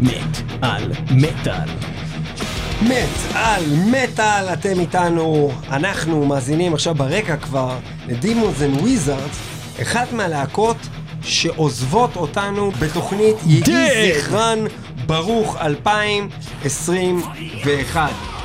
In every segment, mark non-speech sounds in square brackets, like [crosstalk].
מת על מטאל. מת על מטאל, אתם איתנו, אנחנו מאזינים עכשיו ברקע כבר ל Demons and Wizards, אחת מהלהקות שעוזבות אותנו בתוכנית יהי זכרן ברוך 2021.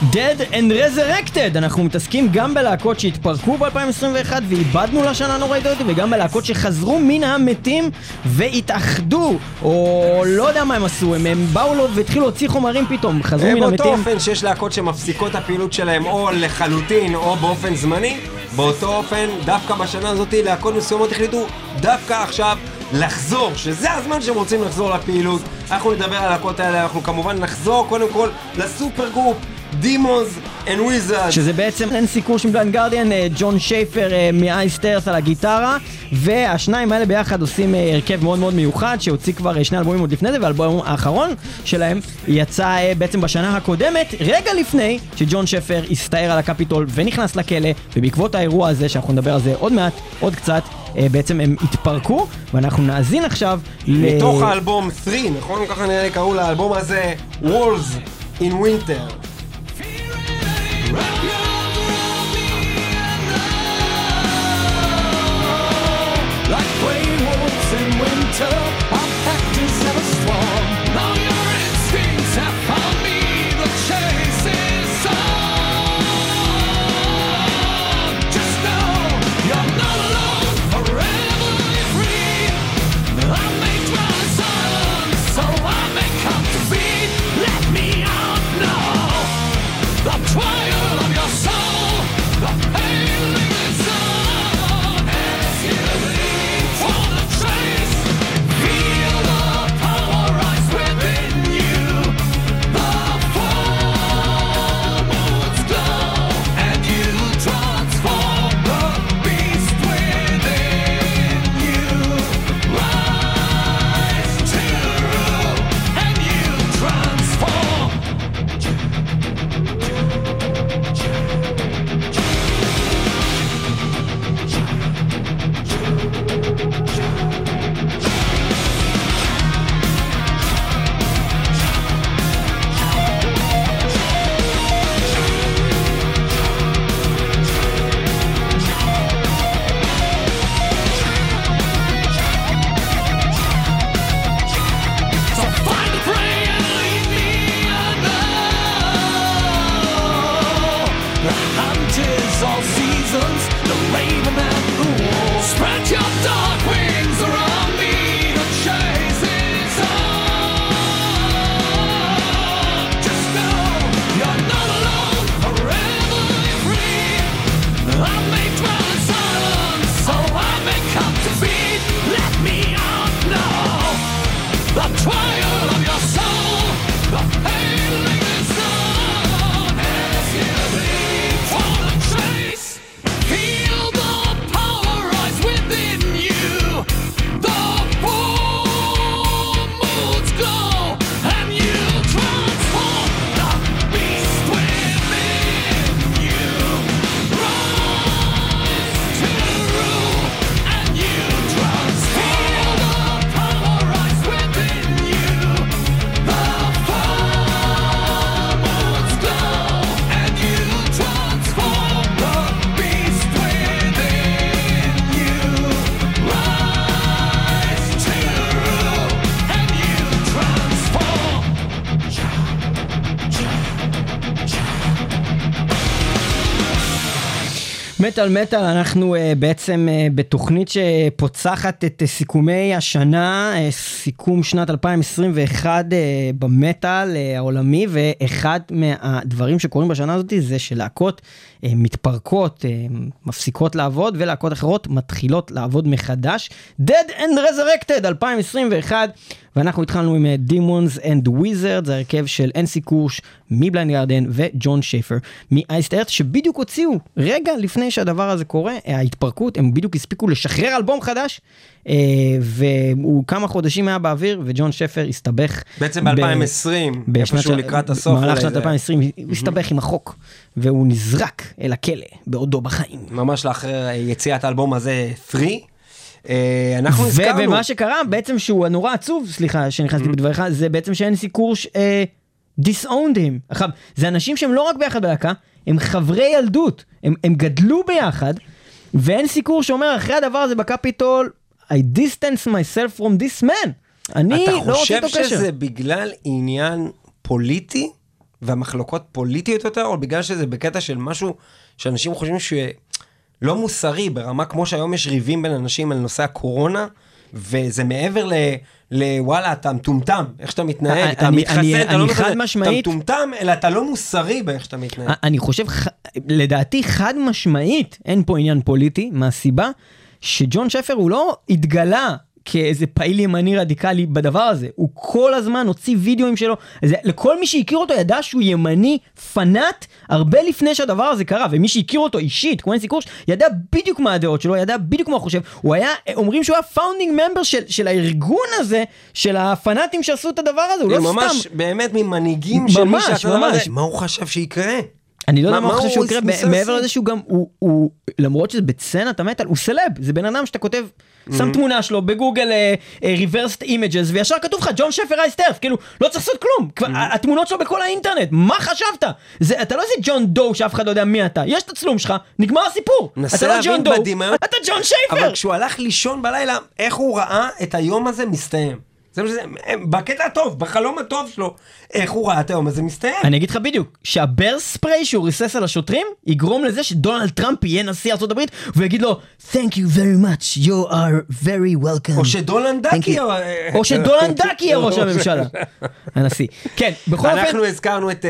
Dead and Resurrected, אנחנו מתעסקים גם בלהקות שהתפרקו ב-2021 ואיבדנו לשנה הנוראית הזאת, וגם בלהקות שחזרו מן המתים והתאחדו, או לא יודע מה הם עשו, הם, הם באו לו והתחילו להוציא חומרים פתאום, חזרו מן באותו המתים. אופן שיש להקות שמפסיקות הפעילות שלהם או לחלוטין או באופן זמני, באותו אופן, דווקא בשנה הזאת להקות מסוימות החליטו דווקא עכשיו לחזור, שזה הזמן שהם רוצים לחזור לפעילות. אנחנו נדבר על הלהקות האלה, אנחנו כמובן נחזור קודם כל ל super group, Demons and Wizards. שזה בעצם הנסי קורש של Blind Guardian, אה, ג'ון שייפר אה, מ Iced Earth על הגיטרה, והשניים האלה ביחד עושים אה, הרכב מאוד מאוד מיוחד, שהוציא כבר שני אלבומים עוד לפני זה, והאלבום האחרון שלהם יצא בעצם בשנה הקודמת, רגע לפני שג'ון שפר הסתער על הקפיטול ונכנס לכלא, ובעקבות האירוע הזה, שאנחנו נדבר על זה עוד מעט, עוד קצת, בעצם הם התפרקו, ואנחנו נאזין עכשיו ל... מתוך האלבום 3, נכון? ככה נראה לי קראו לאלבום הזה Walls in Winter. Winter, מטאל מטאל, אנחנו uh, בעצם uh, בתוכנית שפוצחת את uh, סיכומי השנה, uh, סיכום שנת 2021 uh, במטאל uh, העולמי, ואחד מהדברים שקורים בשנה הזאת זה שלהקות מתפרקות, uh, מפסיקות לעבוד, ולהקות אחרות מתחילות לעבוד מחדש. Dead and Resurrected 2021, ואנחנו התחלנו עם Demons and Wizards, זה הרכב של אנסי קורש, מ Blind Guardian וג'ון שייפר ארץ, שבדיוק הוציאו רגע לפני שהדבר הזה קורה, ההתפרקות, הם בדיוק הספיקו לשחרר אלבום חדש, אה, והוא כמה חודשים היה באוויר, וג'ון שפר הסתבך. בעצם ב- ב-2020, בשנת איפשהו לקראת הסוף. במהלך שנת זה- 2020 הוא הסתבך עם החוק, והוא נזרק אל הכלא בעודו בחיים. ממש לאחר יציאת האלבום הזה 3. אה, אנחנו הזכרנו, ומה שקרה בעצם שהוא הנורא עצוב, סליחה שנכנסתי Mm-hmm. בדבריך, זה בעצם שהנסי קורש ש... אה, disowned him. עכשיו, זה אנשים שהם לא רק ביחד בלהקה, הם חברי ילדות, הם, הם גדלו ביחד, ואין סיקור שאומר אחרי הדבר הזה בקפיטול, I distance myself from this man. אני אתה לא רוצה חושב איתו קשר. שזה בגלל עניין פוליטי, והמחלוקות פוליטיות יותר, או בגלל שזה בקטע של משהו שאנשים חושבים שלא מוסרי, ברמה כמו שהיום יש ריבים בין אנשים על נושא הקורונה, וזה מעבר ל... לוואלה, אתה מטומטם, איך שאתה מתנהג, אני- אתה אני- מתחסן, אתה אני לא מתחסן, משמעית- אתה מטומטם, אלא אתה לא מוסרי באיך שאתה מתנהג. אני חושב, לדעתי חד משמעית, אין פה עניין פוליטי, מהסיבה שג'ון שפר הוא לא התגלה כאיזה פעיל ימני רדיקלי בדבר הזה, הוא כל הזמן הוציא וידאוים שלו, זה, לכל מי שהכיר אותו ידע שהוא ימני פנאט הרבה לפני שהדבר הזה קרה, ומי שהכיר אותו אישית, כמו אין סיקורש, ידע בדיוק מה הדעות שלו, ידע בדיוק מה הוא חושב, הוא היה, אומרים שהוא היה founding member של, של הארגון הזה, של הפנאטים שעשו את הדבר הזה, הוא לא הוא סתם... ממש באמת ממנהיגים של מי ממש, שעשה את הדבר ממש. הזה. מה הוא חשב שיקרה? אני לא יודע מה- הוא חושב הוא שהוא יקרה, מעבר? לזה שהוא גם, הוא, למרות שזה בסצנת המטאל, הוא סלב, זה בן אדם שאתה כותב, שם תמונה שלו בגוגל אה, אה, reversed images, וישר כתוב לך ג'ון שפר Iced Earth, כאילו, לא צריך לעשות כלום, כבר, התמונות שלו בכל האינטרנט, מה חשבת? אתה לא איזה John Doe שאף אחד לא יודע מי אתה, יש את הצילום שלך, נגמר הסיפור, אתה לא John Doe. אתה ג'ון שייפר. אבל כשהוא הלך לישון בלילה, איך הוא ראה את היום הזה מסתיים? זה מה שזה, בקטע הטוב, בחלום הטוב שלו, איך הוא ראה את היום הזה מסתיים? אני אגיד לך בדיוק, שה bear spray שהוא ריסס על השוטרים, יגרום לזה שדונלד טראמפ יהיה נשיא הברית, והוא יגיד לו, Thank you very much, you are very welcome. או Thank דקי, you. או- שדונלד דאק יהיה ראש [laughs] הממשלה. הנשיא. כן, בכל אופן, אנחנו הזכרנו את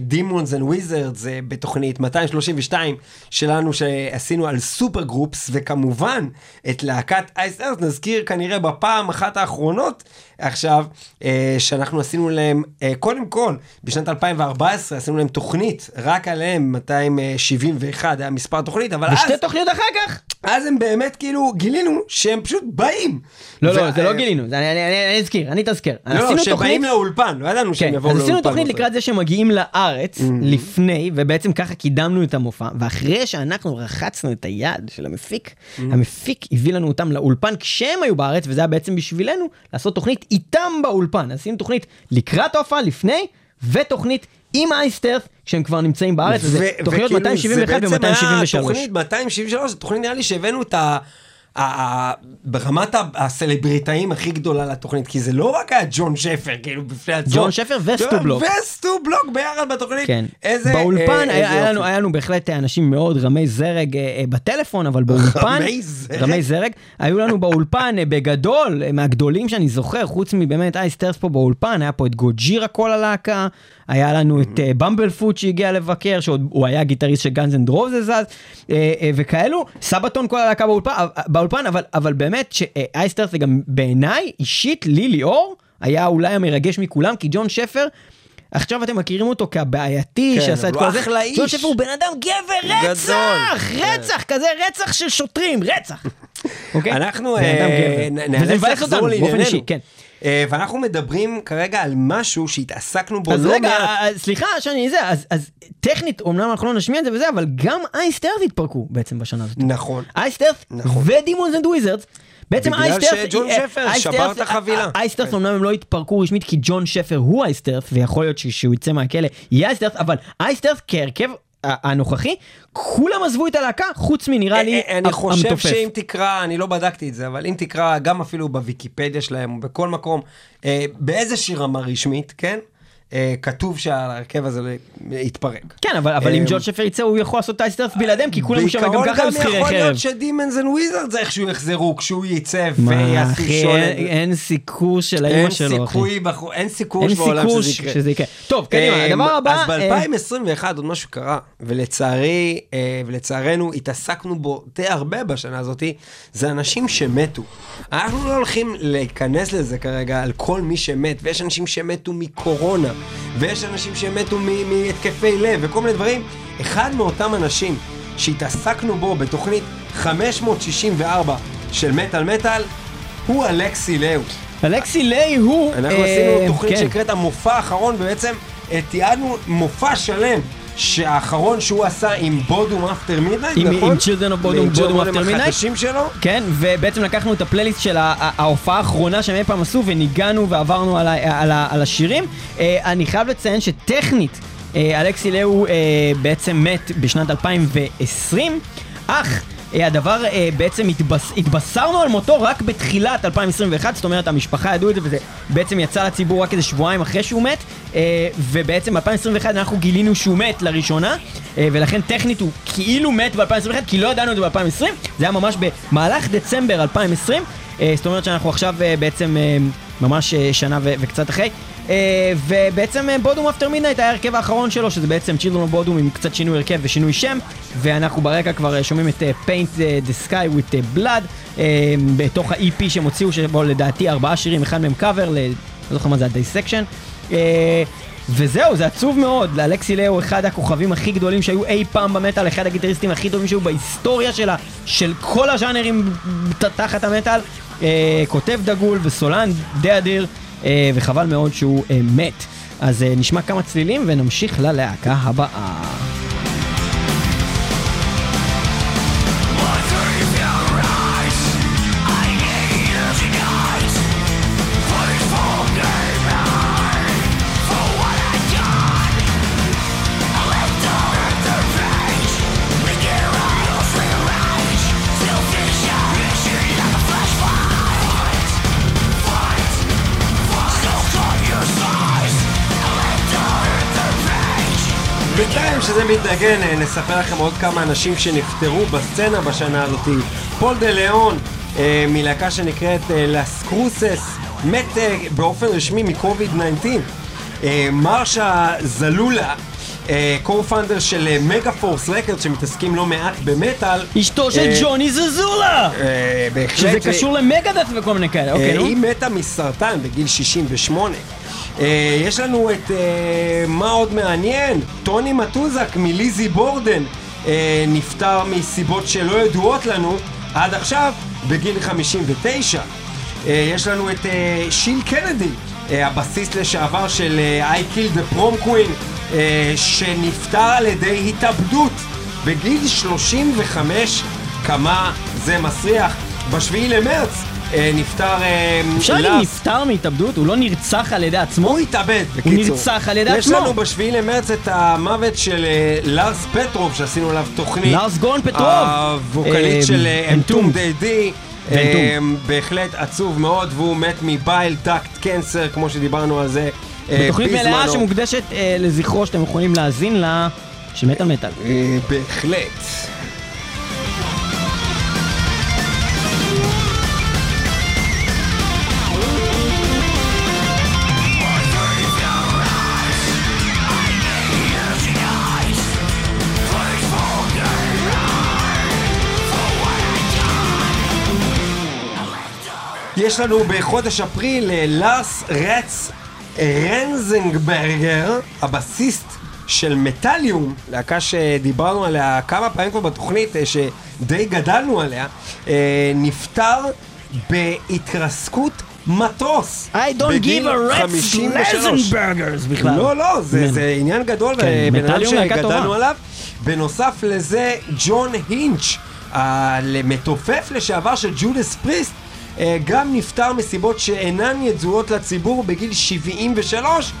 Demons and Wizards בתוכנית 232 שלנו שעשינו על סופר גרופס וכמובן את להקת אייס ארס נזכיר כנראה בפעם אחת האחרונות עכשיו אה, שאנחנו עשינו להם אה, קודם כל בשנת 2014 עשינו להם תוכנית רק עליהם 271 היה מספר תוכנית אבל אז, ושתי תוכניות אחר כך. אז הם באמת כאילו גילינו שהם פשוט באים. לא, לא, זה לא אה, גילינו, זה- אני- אני אני אזכיר, אני אתזכר. לא, לא, שהם באים לאולפן, לא ידענו שהם כן, יבואו אז לאולפן. עשינו תוכנית לקראת זה שהם מגיעים לארץ לפני, ובעצם ככה קידמנו את המופע, ואחרי שאנחנו רחצנו את היד של המפיק, המפיק הביא לנו אותם לאולפן כשהם היו בארץ, וזה היה בעצם בשבילנו לעשות תוכנית איתם באולפן. עשינו תוכנית לקראת ההופעה, לפני, ותוכנית עם אייסטרף, כשהם כבר נמצאים בארץ, וזה ו- תוכניות וכאילו, 271 זה בעצם היה ו-273. תוכנית 273, זו תוכנית נראה לי שהבאנו את ה... ברמת הסלבריטאים הכי גדולה לתוכנית, כי זה לא רק היה ג'ון שפר, כאילו בפני עצמו. ג'ון שפר וסטו בלוק. וסטו בלוק ביחד בתוכנית. כן. איזה... באולפן אה, היה, לנו, בהחלט אנשים מאוד רמי זרג אה, אה, בטלפון, אבל באולפן... רמי זרג? רמי זרג. היו לנו באולפן בגדול, מהגדולים שאני זוכר, חוץ מבאמת Iced Earth פה באולפן, היה פה את Gojira כל הלהקה, היה לנו את Bumblefoot שהגיע לבקר, שהוא היה גיטריסט של Guns N' Roses, אה, אה, וכאלו, Sabaton כל הלהקה באולפן, באולפן אבל, אבל באמת ש Iced Earth זה גם בעיניי, אישית, לי ליאור, היה אולי המרגש מכולם, כי ג'ון שפר, עכשיו אתם מכירים אותו כבעייתי כן, שעשה את כל הוא זה. אחלה איש. ג'ון שפר הוא בן אדם גבר גדול. רצח! כן. רצח! כזה רצח של שוטרים, רצח! אוקיי? [laughs] אנחנו אה, נאלץ לחזור לענייננו. אה, ואנחנו מדברים כרגע על משהו שהתעסקנו בו אז לא רגע, מעט. אה, סליחה שאני זה, אז- אז טכנית, אמנם אנחנו לא נשמיע את זה וזה, אבל גם Iced Earth התפרקו בעצם בשנה הזאת. נכון. Iced Earth נכון. ו Demons and Wizards. בעצם בגלל Iced Earth, שג'ון אה, שפר שבר את החבילה. Iced Earth כן. אמנם הם לא התפרקו רשמית כי ג'ון שפר הוא Iced Earth, ויכול להיות שכשהוא יצא מהכלא יהיה Iced Earth, אבל Iced Earth כהרכב הנוכחי, כולם עזבו את הלהקה, חוץ מנראה לי אה, אה, אני חושב המתופף. שאם תקרא, אני לא בדקתי את זה, אבל אם תקרא גם אפילו בוויקיפדיה שלהם, בכל מקום, אה, באיזושהי רמה רשמית, כן? אה, כתוב שההרכב הזה יתפרק. כן, אבל, אבל אם אה, ג'ון שפר יצא הוא יכול לעשות את ה Iced Earth בלעדיהם, כי כולם שם גם בעיקרון ככה היו שכירי יכול חרב. להיות ש Demons and Wizards איכשהו יחזרו כשהוא יצא ויעשו שולן. אין- הנסי קורש של האמא אין שלו, אחי. סיכוי, בחור- אין סיכוי אין בעולם סיכוי שזה יקרה. שזה יקרה. טוב, קדימה, אה, הדבר הבא... אז אה, ב-2021 עוד משהו קרה, ולצערי, ולצערנו התעסקנו בו די הרבה בשנה הזאת, זה אנשים שמתו. אנחנו לא הולכים להיכנס לזה כרגע על כל מי שמת, ויש אנשים שמתו מקורונה, ויש אנשים שמתו מהתקפי לב, וכל מיני דברים. אחד מאותם אנשים שהתעסקנו בו בתוכנית 564 של מטאל מטאל, הוא אלכסי לאו. אלכסי ליי הוא... אנחנו אה, עשינו תוכנית כן. שנקראת המופע האחרון, ובעצם אה, תיעדנו מופע שלם שהאחרון שהוא עשה עם Bodom After Midnight, עם- נכון? עם Bodom- עם Bodom Children After Midnight? החדשים שלו? כן, ובעצם לקחנו את הפלייליסט של ההופעה האחרונה שהם אי פעם עשו וניגנו ועברנו על השירים. אה, אני חייב לציין שטכנית, אה, אלכסי לאיהו אה, בעצם מת בשנת 2020, אך... אה, הדבר אה, בעצם התבס... התבשרנו על מותו רק בתחילת 2021, זאת אומרת המשפחה ידעו את זה וזה בעצם יצא לציבור רק איזה שבועיים אחרי שהוא מת אה, ובעצם ב-2021 אנחנו גילינו שהוא מת לראשונה ולכן טכנית הוא כאילו מת ב-2021 כי לא ידענו את זה ב-2020 זה היה ממש במהלך דצמבר 2020 אה, זאת אומרת שאנחנו עכשיו בעצם ממש שנה וקצת אחרי ובעצם אה, Bodom After Midnight היה ההרכב האחרון שלו שזה בעצם of Bodom עם קצת שינוי הרכב ושינוי שם ואנחנו ברקע כבר אה, שומעים את אה, אה, Sky with אה, Blood אה, בתוך ה-EP שהם הוציאו שבו לדעתי ארבעה שירים אחד מהם קאבר, לא זוכר מה זה אה, וזהו, זה עצוב מאוד, אלכסי לאו אחד הכוכבים הכי גדולים שהיו אי פעם במטאל, אחד הגיטריסטים הכי טובים שהיו בהיסטוריה שלה, של כל הז'אנרים תחת המטאל, אה, כותב דגול וסולן די אדיר, אה, וחבל מאוד שהוא אה, מת. אז אה, נשמע כמה צלילים ונמשיך ללהקה הבאה. שזה מתנגן, אה, נספר לכם עוד כמה אנשים שנפטרו בסצנה בשנה הזאת. פול דה ליאון, אה, מלהקה שנקראת אה, Las Cruces, מת אה, באופן רשמי מקוביד 19. אה, מרשה זזולה, co-founder של Megaforce Records שמתעסקים לא מעט במטאל. אשתו של אה, ג'וני זזולה! אה, בהחלט. שזה אה, קשור ל Megadeth וכל מיני כאלה, אוקיי, אה. היא מתה מסרטן בגיל 68. אה, יש לנו את, אה, מה עוד מעניין? טוני מטוזק מליזי בורדן אה, נפטר מסיבות שלא ידועות לנו עד עכשיו בגיל 59. אה, יש לנו את אה, שיל קנדי, אה, הבסיסט לשעבר של אה, I Killed the Prom Queen, אה, שנפטר על ידי התאבדות בגיל 35. כמה זה מסריח. בשביעי למרץ אה, נפטר אה, אפשר להגיד. נפטר מהתאבדות? הוא לא נרצח על ידי עצמו? הוא התאבד, בקיצור. נרצח על ידי יש עצמו. לנו בשביעי למרץ את המוות של אה, לארס פטרוב, שעשינו עליו תוכנית. לארס גורן פטרוב. הווקליסט אה, של Entombed Entombed. די די. ו-Entombed. בהחלט עצוב מאוד, והוא מת מ bile duct cancer, כמו שדיברנו על זה אה, בתוכנית מלאה. שמוקדשת אה, לזכרו שאתם יכולים להאזין לה, של מטאל מטאל. אה, בהחלט. יש לנו בחודש אפריל אה, לארס רץ רנזנגברגר, הבסיסט של מטאליום, להקה שדיברנו עליה כמה פעמים כבר בתוכנית, אה, שדי גדלנו עליה, אה, נפטר בהתרסקות מטוס. I don't give a rat's 53. לזנברגרס בכלל. לא, לא, זה. זה עניין גדול, כן, ובן אדם מטאליום להקה שגדלנו. עליו. בנוסף לזה, ג'ון הינץ', המתופף לשעבר של Judas Priest, אה, גם נפטר מסיבות שאינן ידועות לציבור בגיל 73.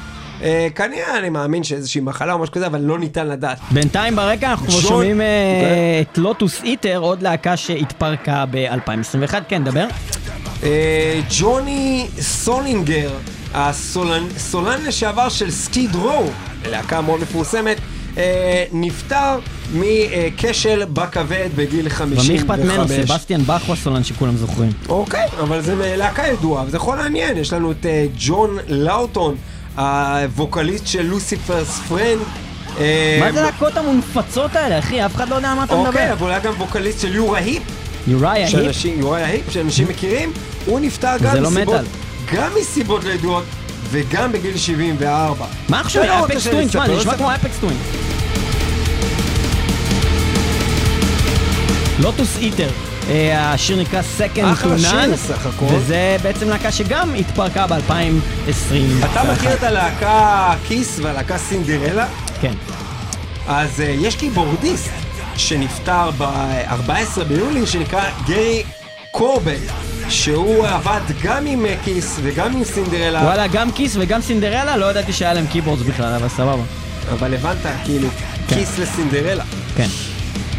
אה, כנראה, אני מאמין שאיזושהי מחלה או משהו כזה, אבל לא ניתן לדעת. בינתיים ברקע אנחנו כבר שומעים אה, אוקיי. את Lotus Eater, עוד להקה שהתפרקה ב-2021, כן, דבר. אה, ג'וני סולינגר, הסולן סולן לשעבר של Skid Row, להקה מאוד מפורסמת, אה, נפטר מכשל בכבד בגיל 55. ומי אכפת ממנו? סבסטיאן באך הוא הסולן שכולם זוכרים. אוקיי, אבל זה להקה ידועה, וזה יכול לעניין. יש לנו את אה, ג'ון לאוטון, הווקליסט של Lucifer's Friend. אה, מה זה להקות המונפצות האלה, אחי? אף אחד לא יודע על מה אתה אוקיי, מדבר. אבל הוא היה גם ווקליסט של Uriah Heep, Uriah Heep? שאנשים, Uriah Heep, שאנשים מכירים, הוא נפטר גם זה לא מסיבות. גם מסיבות לא ידועות, וגם בגיל 74. מה עכשיו? אפקס טווין, תשמע, זה נשמע? כמו אפקס טווין. לוטוס איטר, אה, השיר נקרא Second to None. וזה בעצם להקה שגם התפרקה ב-2020. אתה מכיר את הלהקה כיס והלהקה סינדרלה? כן. אז אה, יש קיבורדיסט שנפטר ב-14 ביולי, שנקרא גרי קורבט, שהוא עבד גם עם אה, Kiss וגם עם סינדרלה, וואלה, גם Kiss וגם סינדרלה, לא ידעתי שהיה להם keyboards בכלל, אבל סבבה. אבל הבנת, כאילו, Kiss ל Cinderella. כן.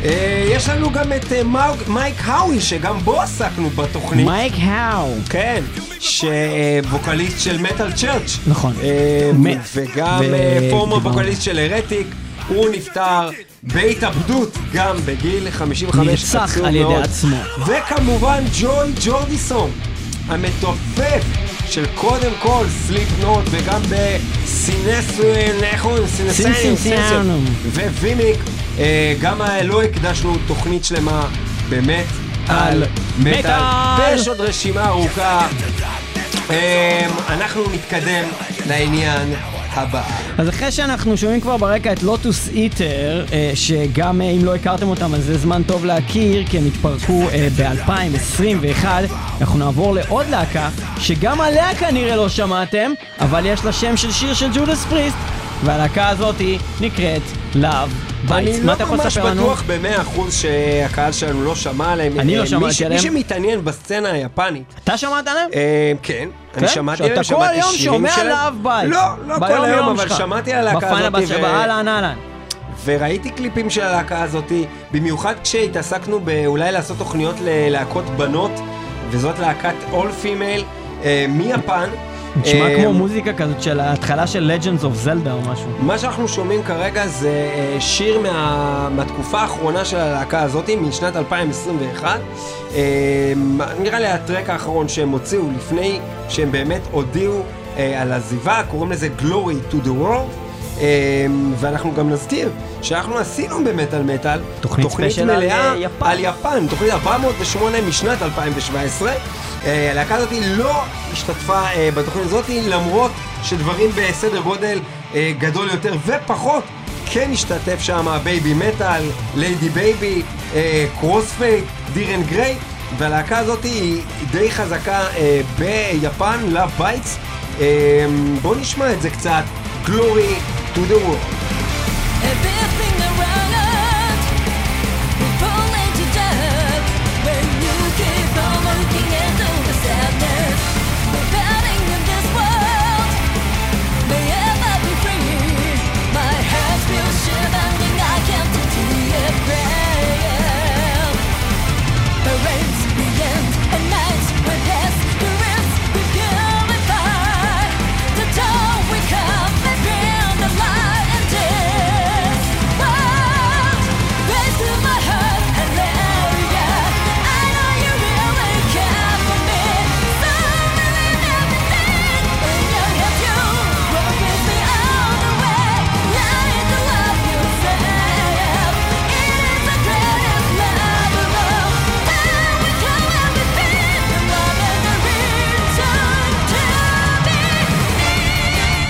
אה, יש לנו גם את אה, מייק האווי, שגם בו עסקנו בתוכנית. מייק האו. כן, שווקליסט של Metal Church. נכון. אה. וגם ו- former דיברנו. ווקליסט של Heretic, הוא נפטר בהתאבדות, גם בגיל 55. נרצח על ידי. עצמו. וכמובן ג'וי ג'ורדיסון, המתופף של קודם כל סליפ נוט וגם בסינסוין, איך אומרים? סינסוין. ווימיק, גם אה, לא הקדשנו תוכנית שלמה באמת על מטאל. ויש עוד רשימה ארוכה. אה, אנחנו נתקדם לעניין הבא. אז אחרי שאנחנו שומעים כבר ברקע את לוטוס איטר, אה, שגם אה, אם לא הכרתם אותם אז זה זמן טוב להכיר, כי הם התפרקו ב-2021, אנחנו נעבור לעוד להקה, שגם עליה כנראה לא שמעתם, אבל יש לה שם של שיר של ג'ודס פריסט, והלהקה הזאת נקראת Love. אני מה לא אתה יכול ממש לספר לנו? בטוח במאה אחוז שהקהל שלנו לא שמע עליהם. אני לא אה, שמעתי עליהם. מי שמתעניין בסצנה היפנית, אתה שמעת עליהם? אה, כן, אני כן? שמעתי שאתה עליהם, כל שמעתי היום שירים שומע שלהם. Love Bites. לא, לא כל היום, אבל. שמעתי על הלהקה הזאת, ב- באהלן אהלן. וראיתי קליפים של הלהקה הזאת, במיוחד כשהתעסקנו באולי לעשות תוכניות ללהקות בנות, וזאת להקת אול פימייל מיפן. נשמע אה, כמו מוזיקה כזאת של ההתחלה של Legends of Zelda או משהו. מה שאנחנו שומעים כרגע זה אה, שיר מה, מהתקופה האחרונה של הלהקה הזאת, משנת 2021. אה, נראה לי ה track האחרון שהם הוציאו לפני שהם באמת הודיעו על עזיבה, קוראים לזה Glory to the World. אה, ואנחנו גם נזכיר שאנחנו עשינו במטאל מטאל תוכנית על, מלאה אה, יפן. על יפן, תוכנית 408 משנת 2017. אה, הלהקה הזאת לא השתתפה אה, בתוכנית הזאת למרות שדברים בסדר גודל גדול יותר ופחות כן השתתף שם Babymetal, Ladybaby, Crossfaith, Dir En Grey והלהקה הזאת היא די חזקה אה, ביפן, Lovebites. אה, בואו נשמע את זה קצת, Glory to the World.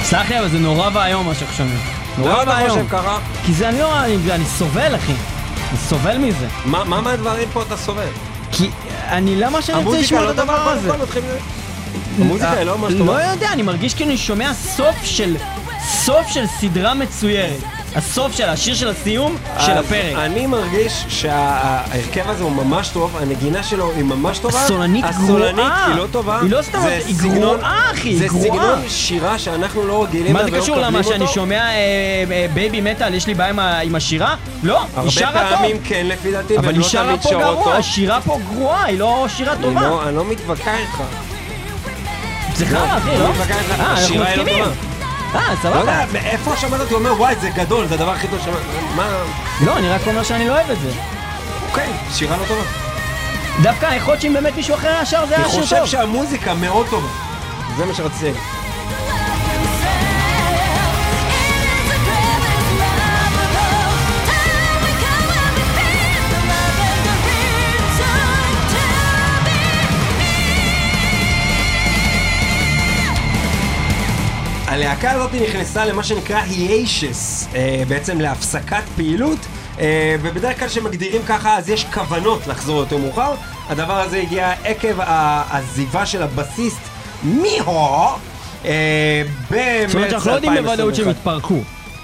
סלח לי, אבל זה נורא ואיום מה שאנחנו שומעים. נורא למה אתה ואיום. חושב ככה? כי זה אני לא, אני, אני סובל אחי. אני סובל מזה. מה מה מהדברים פה אתה סובל? כי אני, למה שאני רוצה לשמוע לא את הדבר הזה? המוזיקה היא לא ממש טובה. לא יודע, אני מרגיש כאילו אני שומע סוף של, סוף של סדרה מצוירת. הסוף של השיר של הסיום של הפרק. אני מרגיש שההרכב הזה הוא ממש טוב, הנגינה שלו היא ממש טובה. הסולנית הסולנית גרועה. היא לא טובה. היא לא סתם- היא גרועה, אחי, זה היא גרועה. סגנון שירה שאנחנו לא רגילים מה זה קשור למה שאני. שומע בייבי מטאל, יש לי בעיה עם השירה? לא, היא הרבה שרה טוב. פעמים כן לפי דעתי, אבל היא לא שרה פה שרות גרוע, טוב. השירה פה גרועה, היא לא שירה טובה. לא- אני לא מתווכח איתך. זה חרא, אחי, לא? לא אה, אנחנו השירה היא לא מסכימים. טובה. אה, לא סבבה. יודע, מאיפה שמעת אותי אומר וואי זה גדול, זה הדבר הכי טוב שמעת. מה? לא, אני רק אומר שאני לא אוהב את זה. אוקיי, שירה לא טובה. דווקא יכול להיות שאם באמת מישהו אחר היה שר זה אני היה שיר חושב טוב. שהמוזיקה מאוד טובה. זה מה שרציתי הלהקה הזאת נכנסה למה שנקרא היאשס, בעצם להפסקת פעילות, אה, ובדרך כלל כשמגדירים ככה אז יש כוונות לחזור יותר מאוחר. הדבר הזה הגיע עקב העזיבה של הבסיסט מיהו אה, במרץ 2021. זאת אומרת שאנחנו לא יודעים בוודאות שהם התפרקו.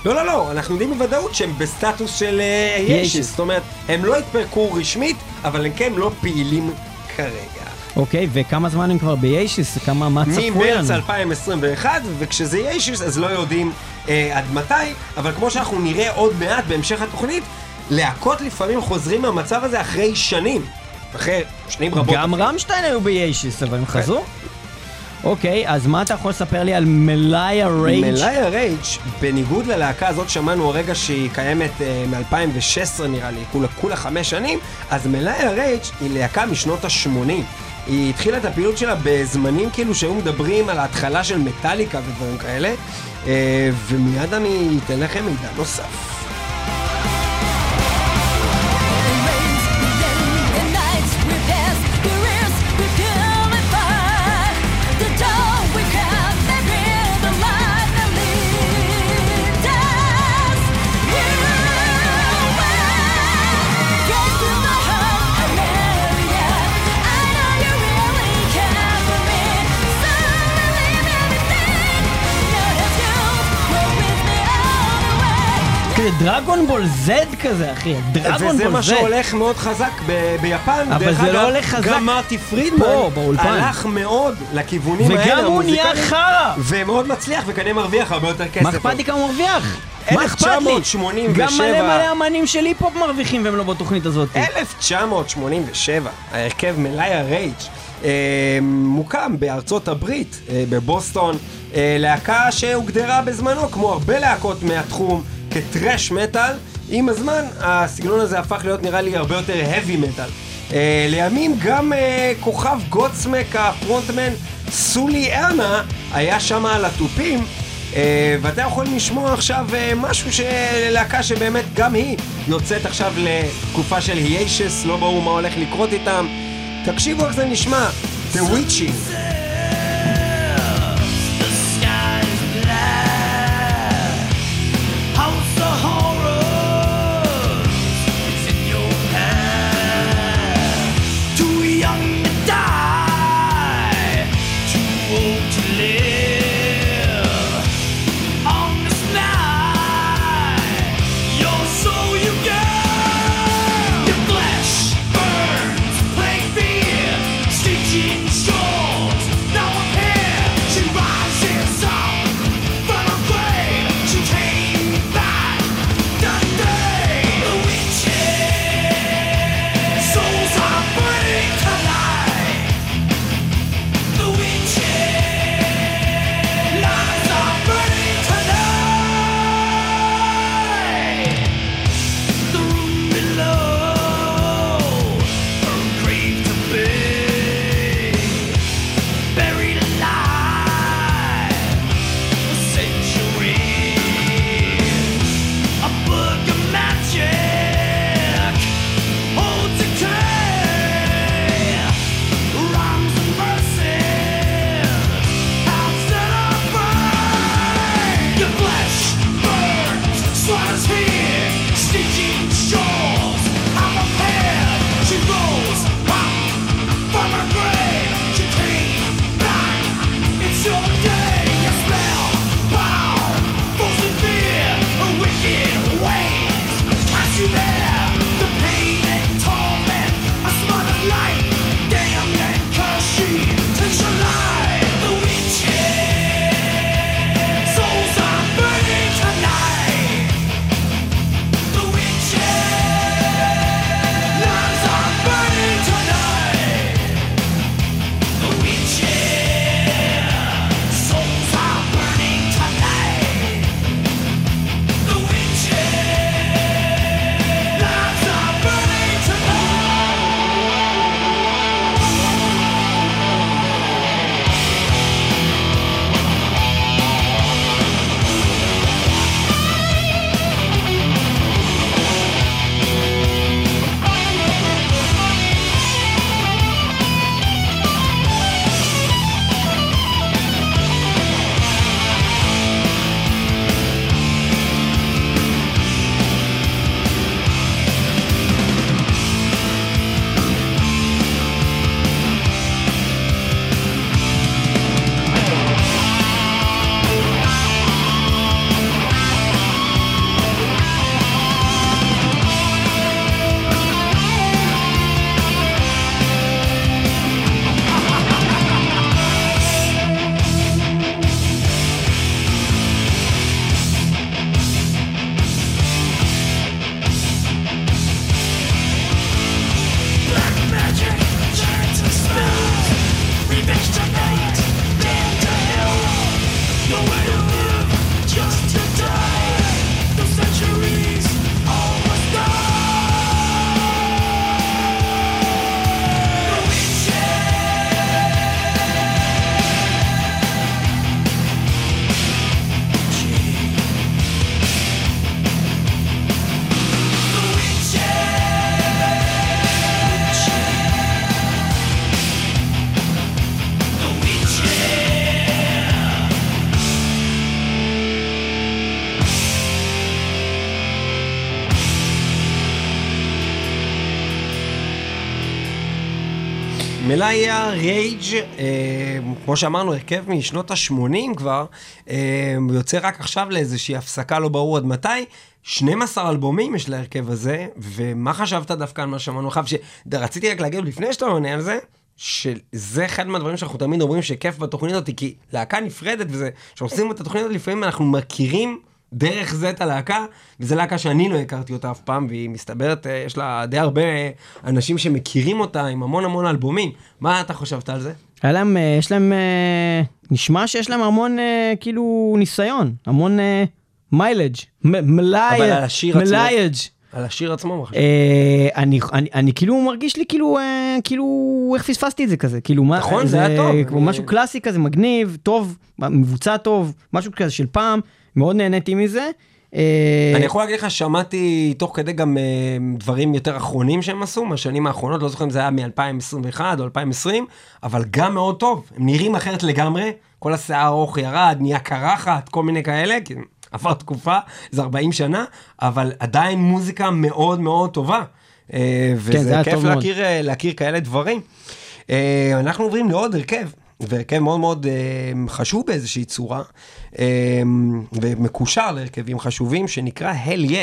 לא, לא, לא, אנחנו יודעים בוודאות שהם בסטטוס של אה, יש"ס. יש"ס, זאת אומרת, הם לא התפרקו רשמית, אבל הם כן לא פעילים כרגע. אוקיי, וכמה זמן הם כבר ביישיס? כמה, מה צפוי ממרץ לנו? 2021, וכשזה יש"ס אז לא יודעים אה, עד מתי, אבל כמו שאנחנו נראה עוד מעט בהמשך התוכנית, להקות לפעמים חוזרים מהמצב הזה אחרי שנים. אחרי שנים רבות. גם רמשטיין היו ב hiatus, אבל הם חזרו? אוקיי, אז מה אתה יכול לספר לי על מלאיה רייג'? מלאיה רייג', בניגוד ללהקה הזאת שמענו הרגע שהיא קיימת uh, מ-2016 נראה לי, כולה, כולה חמש שנים, אז מלאיה רייג' היא להקה משנות ה-80. היא התחילה את הפעילות שלה בזמנים כאילו שהיו מדברים על ההתחלה של מטאליקה ודברים כאלה, uh, ומיד אני אתן לכם מידע נוסף. כזה דרגון בול זד כזה, אחי. דרגון וזה בול מה זד. שהולך מאוד חזק ב- ביפן. אבל זה לא הולך חזק גם מרטי פרידמן פה, באולפן. הלך מאוד לכיוונים האלה. וגם הוא נהיה חרא! ומאוד מצליח וכנראה מרוויח הרבה יותר כסף. מה אכפת לי כמה הוא מרוויח? מה אכפת לי? 1987. גם מלא מלא אמנים של היפ-הופ מרוויחים והם לא בתוכנית הזאת. 1987, ההרכב מלאיה רייג' אה, מוקם בארצות הברית, אה, בבוסטון, אה, להקה שהוגדרה בזמנו, כמו הרבה להקות מהתחום, כטרש מטאל. עם הזמן, הסגנון הזה הפך להיות נראה לי הרבה יותר heavy מטאל. אה, לימים גם אה, כוכב גוטסמק, הפרונטמן, סולי ארנה, היה שם על התופים. אה, ואתה יכול לשמוע עכשיו אה, משהו של להקה שבאמת גם היא יוצאת עכשיו לתקופה של היאשס, לא ברור מה הולך לקרות איתם. תקשיבו איך זה נשמע, The Witching. מלאיה רייג', אה, כמו שאמרנו, הרכב משנות ה-80 כבר, אה, יוצא רק עכשיו לאיזושהי הפסקה, לא ברור עד מתי. 12 אלבומים יש להרכב הזה, ומה חשבת דווקא על מה שאמרנו עכשיו? שרציתי רק להגיד לפני שאתה עונה על זה, שזה אחד מהדברים שאנחנו תמיד אומרים שכיף בתוכנית הזאת, כי להקה נפרדת וזה, כשאנחנו עושים את התוכנית הזאת לפעמים אנחנו מכירים דרך זה את הלהקה, וזו להקה שאני לא הכרתי אותה אף פעם, והיא מסתברת, אה, יש לה די הרבה אנשים שמכירים אותה עם המון המון אלבומים. מה אתה חשבת על זה? היה להם, אה, יש להם, אה, נשמע שיש להם המון כאילו ניסיון, המון מיילג', מלאי, אבל על השיר עצמו- מלאייג'. על השיר עצמו, מה חשבת? אני, אני, אני כאילו מרגיש לי כאילו, כאילו, איך פספסתי את זה כזה, כאילו, מה, נכון, זה היה טוב, כמו משהו קלאסי כזה, מגניב, טוב, מבוצע טוב, משהו כזה של פעם, מאוד נהניתי מזה. אה, אני יכול להגיד לך, שמעתי תוך כדי גם אה, דברים יותר אחרונים שהם עשו, מהשנים האחרונות, לא זוכר אם זה היה מ-2021 או 2020, אבל גם מאוד טוב. הם נראים אחרת לגמרי, כל השיער הארוך ירד, נהיה קרחת, כל מיני כאלה, כי עבר תקופה, זה 40 שנה, אבל עדיין מוזיקה מאוד מאוד טובה. אה, כן, זה וזה היה כיף. להכיר, להכיר כאלה דברים. אנחנו עוברים לעוד הרכב, והרכב מאוד מאוד אה, חשוב באיזושהי צורה, אה, ומקושר להרכבים חשובים, שנקרא Hellyeah.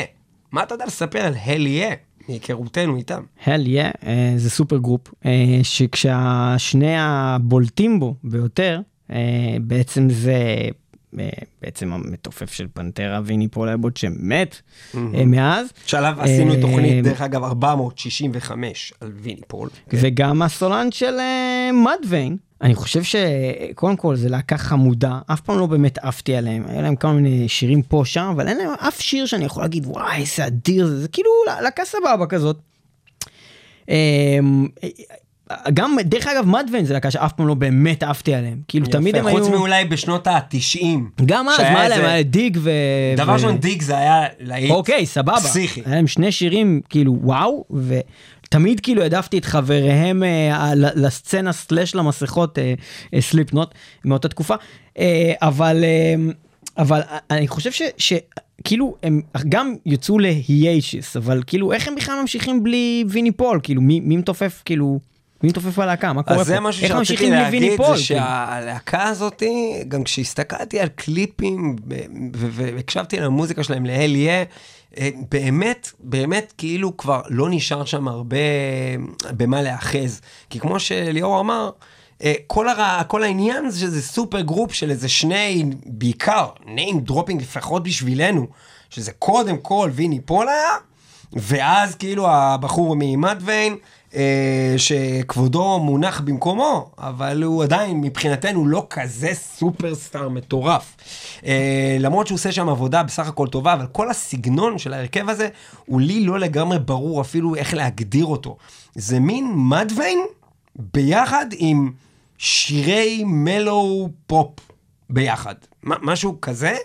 מה אתה יודע לספר על Hellyeah, מהיכרותנו איתם? Hellyeah, אה, זה supergroup, שכשהשני הבולטים בו ביותר, בעצם זה בעצם המתופף של Pantera ויני פול אבוט שמת אה, מאז. שעליו עשינו תוכנית, דרך אגב, 465 על ויני פול. וגם הסולן של מדוויין. אני חושב שקודם כל זה להקה חמודה, אף פעם לא באמת עפתי עליהם, היה להם כמה מיני שירים פה שם, אבל אין להם אף שיר שאני יכול להגיד וואי איזה אדיר זה, זה כאילו להקה סבבה כזאת. אמ, גם דרך אגב מדוויין זה להקה שאף פעם לא באמת עפתי עליהם, כאילו תמיד הם יפה, חוץ היו, מאולי בשנות ה-90. גם אז, מה להם, היה דיג ו... דבר ו- ראשון, דיג זה היה להיט אוקיי, סבבה. פסיכי. היה להם שני שירים, כאילו, וואו, ותמיד כאילו העדפתי את חבריהם אה, לסצנה סלאש למסכות, אה, סליפנוט, מאותה תקופה. אה, אבל, אה, אבל אני חושב ש... ש כאילו הם גם יצאו להיישיס אבל כאילו איך הם בכלל ממשיכים בלי ויני פול כאילו מי, מי מתופף כאילו מי מתופף בלהקה מה קורה אז פה זה משהו שרציתי להגיד, זה? שהלהקה הזאתי, גם כשהסתכלתי על קליפים והקשבתי למוזיקה שלהם להל יהיה, אה, באמת, באמת כאילו כבר לא נשאר שם הרבה במה להאחז. כי כמו שליאור אמר, אה, כל, הר... כל העניין זה שזה supergroup של איזה שני, בעיקר, name dropping לפחות בשבילנו, שזה קודם כל ויני פול היה, ואז כאילו הבחור מ Mudvayne, אה, שכבודו מונח במקומו, אבל הוא עדיין מבחינתנו לא כזה superstar מטורף. אה, למרות שהוא עושה שם עבודה בסך הכל טובה, אבל כל הסגנון של ההרכב הזה, הוא לי לא לגמרי ברור אפילו איך להגדיר אותו. זה מין מדוויין ביחד עם שירי מלו פופ ביחד. משהו כזה,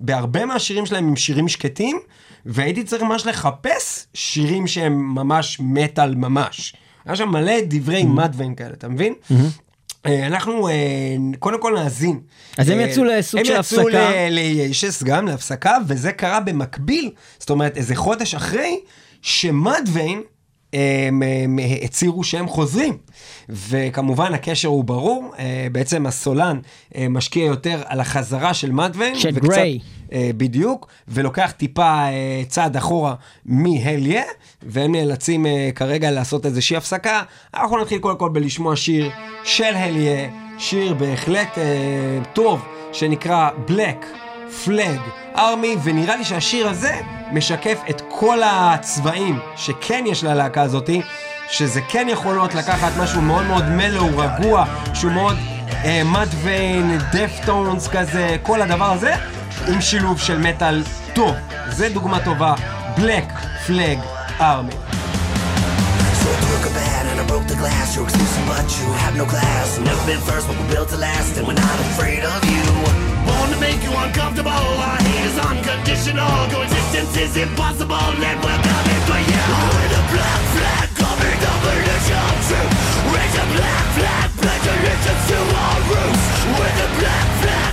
בהרבה מהשירים שלהם הם שירים שקטים, והייתי צריך ממש לחפש שירים שהם ממש מטאל ממש. היה שם מלא דברי מדווין כאלה, אתה מבין? אה, אנחנו אה, קודם כל נאזין. אז הם אה, יצאו לסוג של הם הפסקה. יצאו ל- ליישס גם להפסקה, וזה קרה במקביל, זאת אומרת איזה חודש אחרי, שמדווין הם, הם הצהירו שהם חוזרים. וכמובן הקשר הוא ברור, בעצם הסולן משקיע יותר על החזרה של מדווין. של וקצת- גריי. אה, בדיוק, ולוקח טיפה אה, צעד אחורה יא, והם נאלצים אה, כרגע לעשות איזושהי הפסקה. אנחנו נתחיל קודם כל בלשמוע שיר של הל יא, שיר בהחלט טוב, שנקרא Black Flag Army, ונראה לי שהשיר הזה משקף את כל הצבעים שכן יש ללהקה הזאתי. שזה כן יכול להיות לקחת משהו מאוד מאוד מלו, רגוע, שהוא מאוד אה, מדווין, דפטונס כזה, כל הדבר הזה, עם שילוב של מטאל טוב. זה דוגמה טובה, Black Flag Army. So I took a bat and I broke the glass. You're exclusive, but you have no class. Never been first, but we're built to last, and we're not afraid of you. Born to make you uncomfortable. Our hate is unconditional. Coexistence is impossible, and we're coming for you. With a black flag coming the religion true. Raise a black flag, pledge allegiance to our roots. With a black flag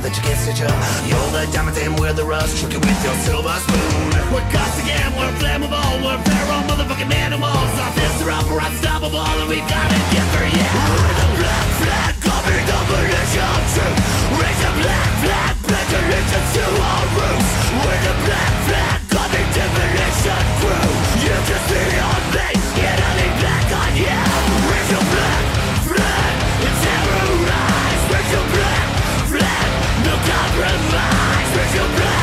You you. that you kiss each other. You're the diamond and we're the rust, trick it with your silver spoon. We're again, we're flammable, we're feral motherfucking animals. Our fists are up, we're unstoppable, and we got it, yeah, for yeah. We're the black flag, copy the militia truth. Raise the black flag, pledge allegiance to our roots. We're the black flag, copy demolition crew. You can see on me, yet I leave black on you. Raise your black Sacrifice with your blood.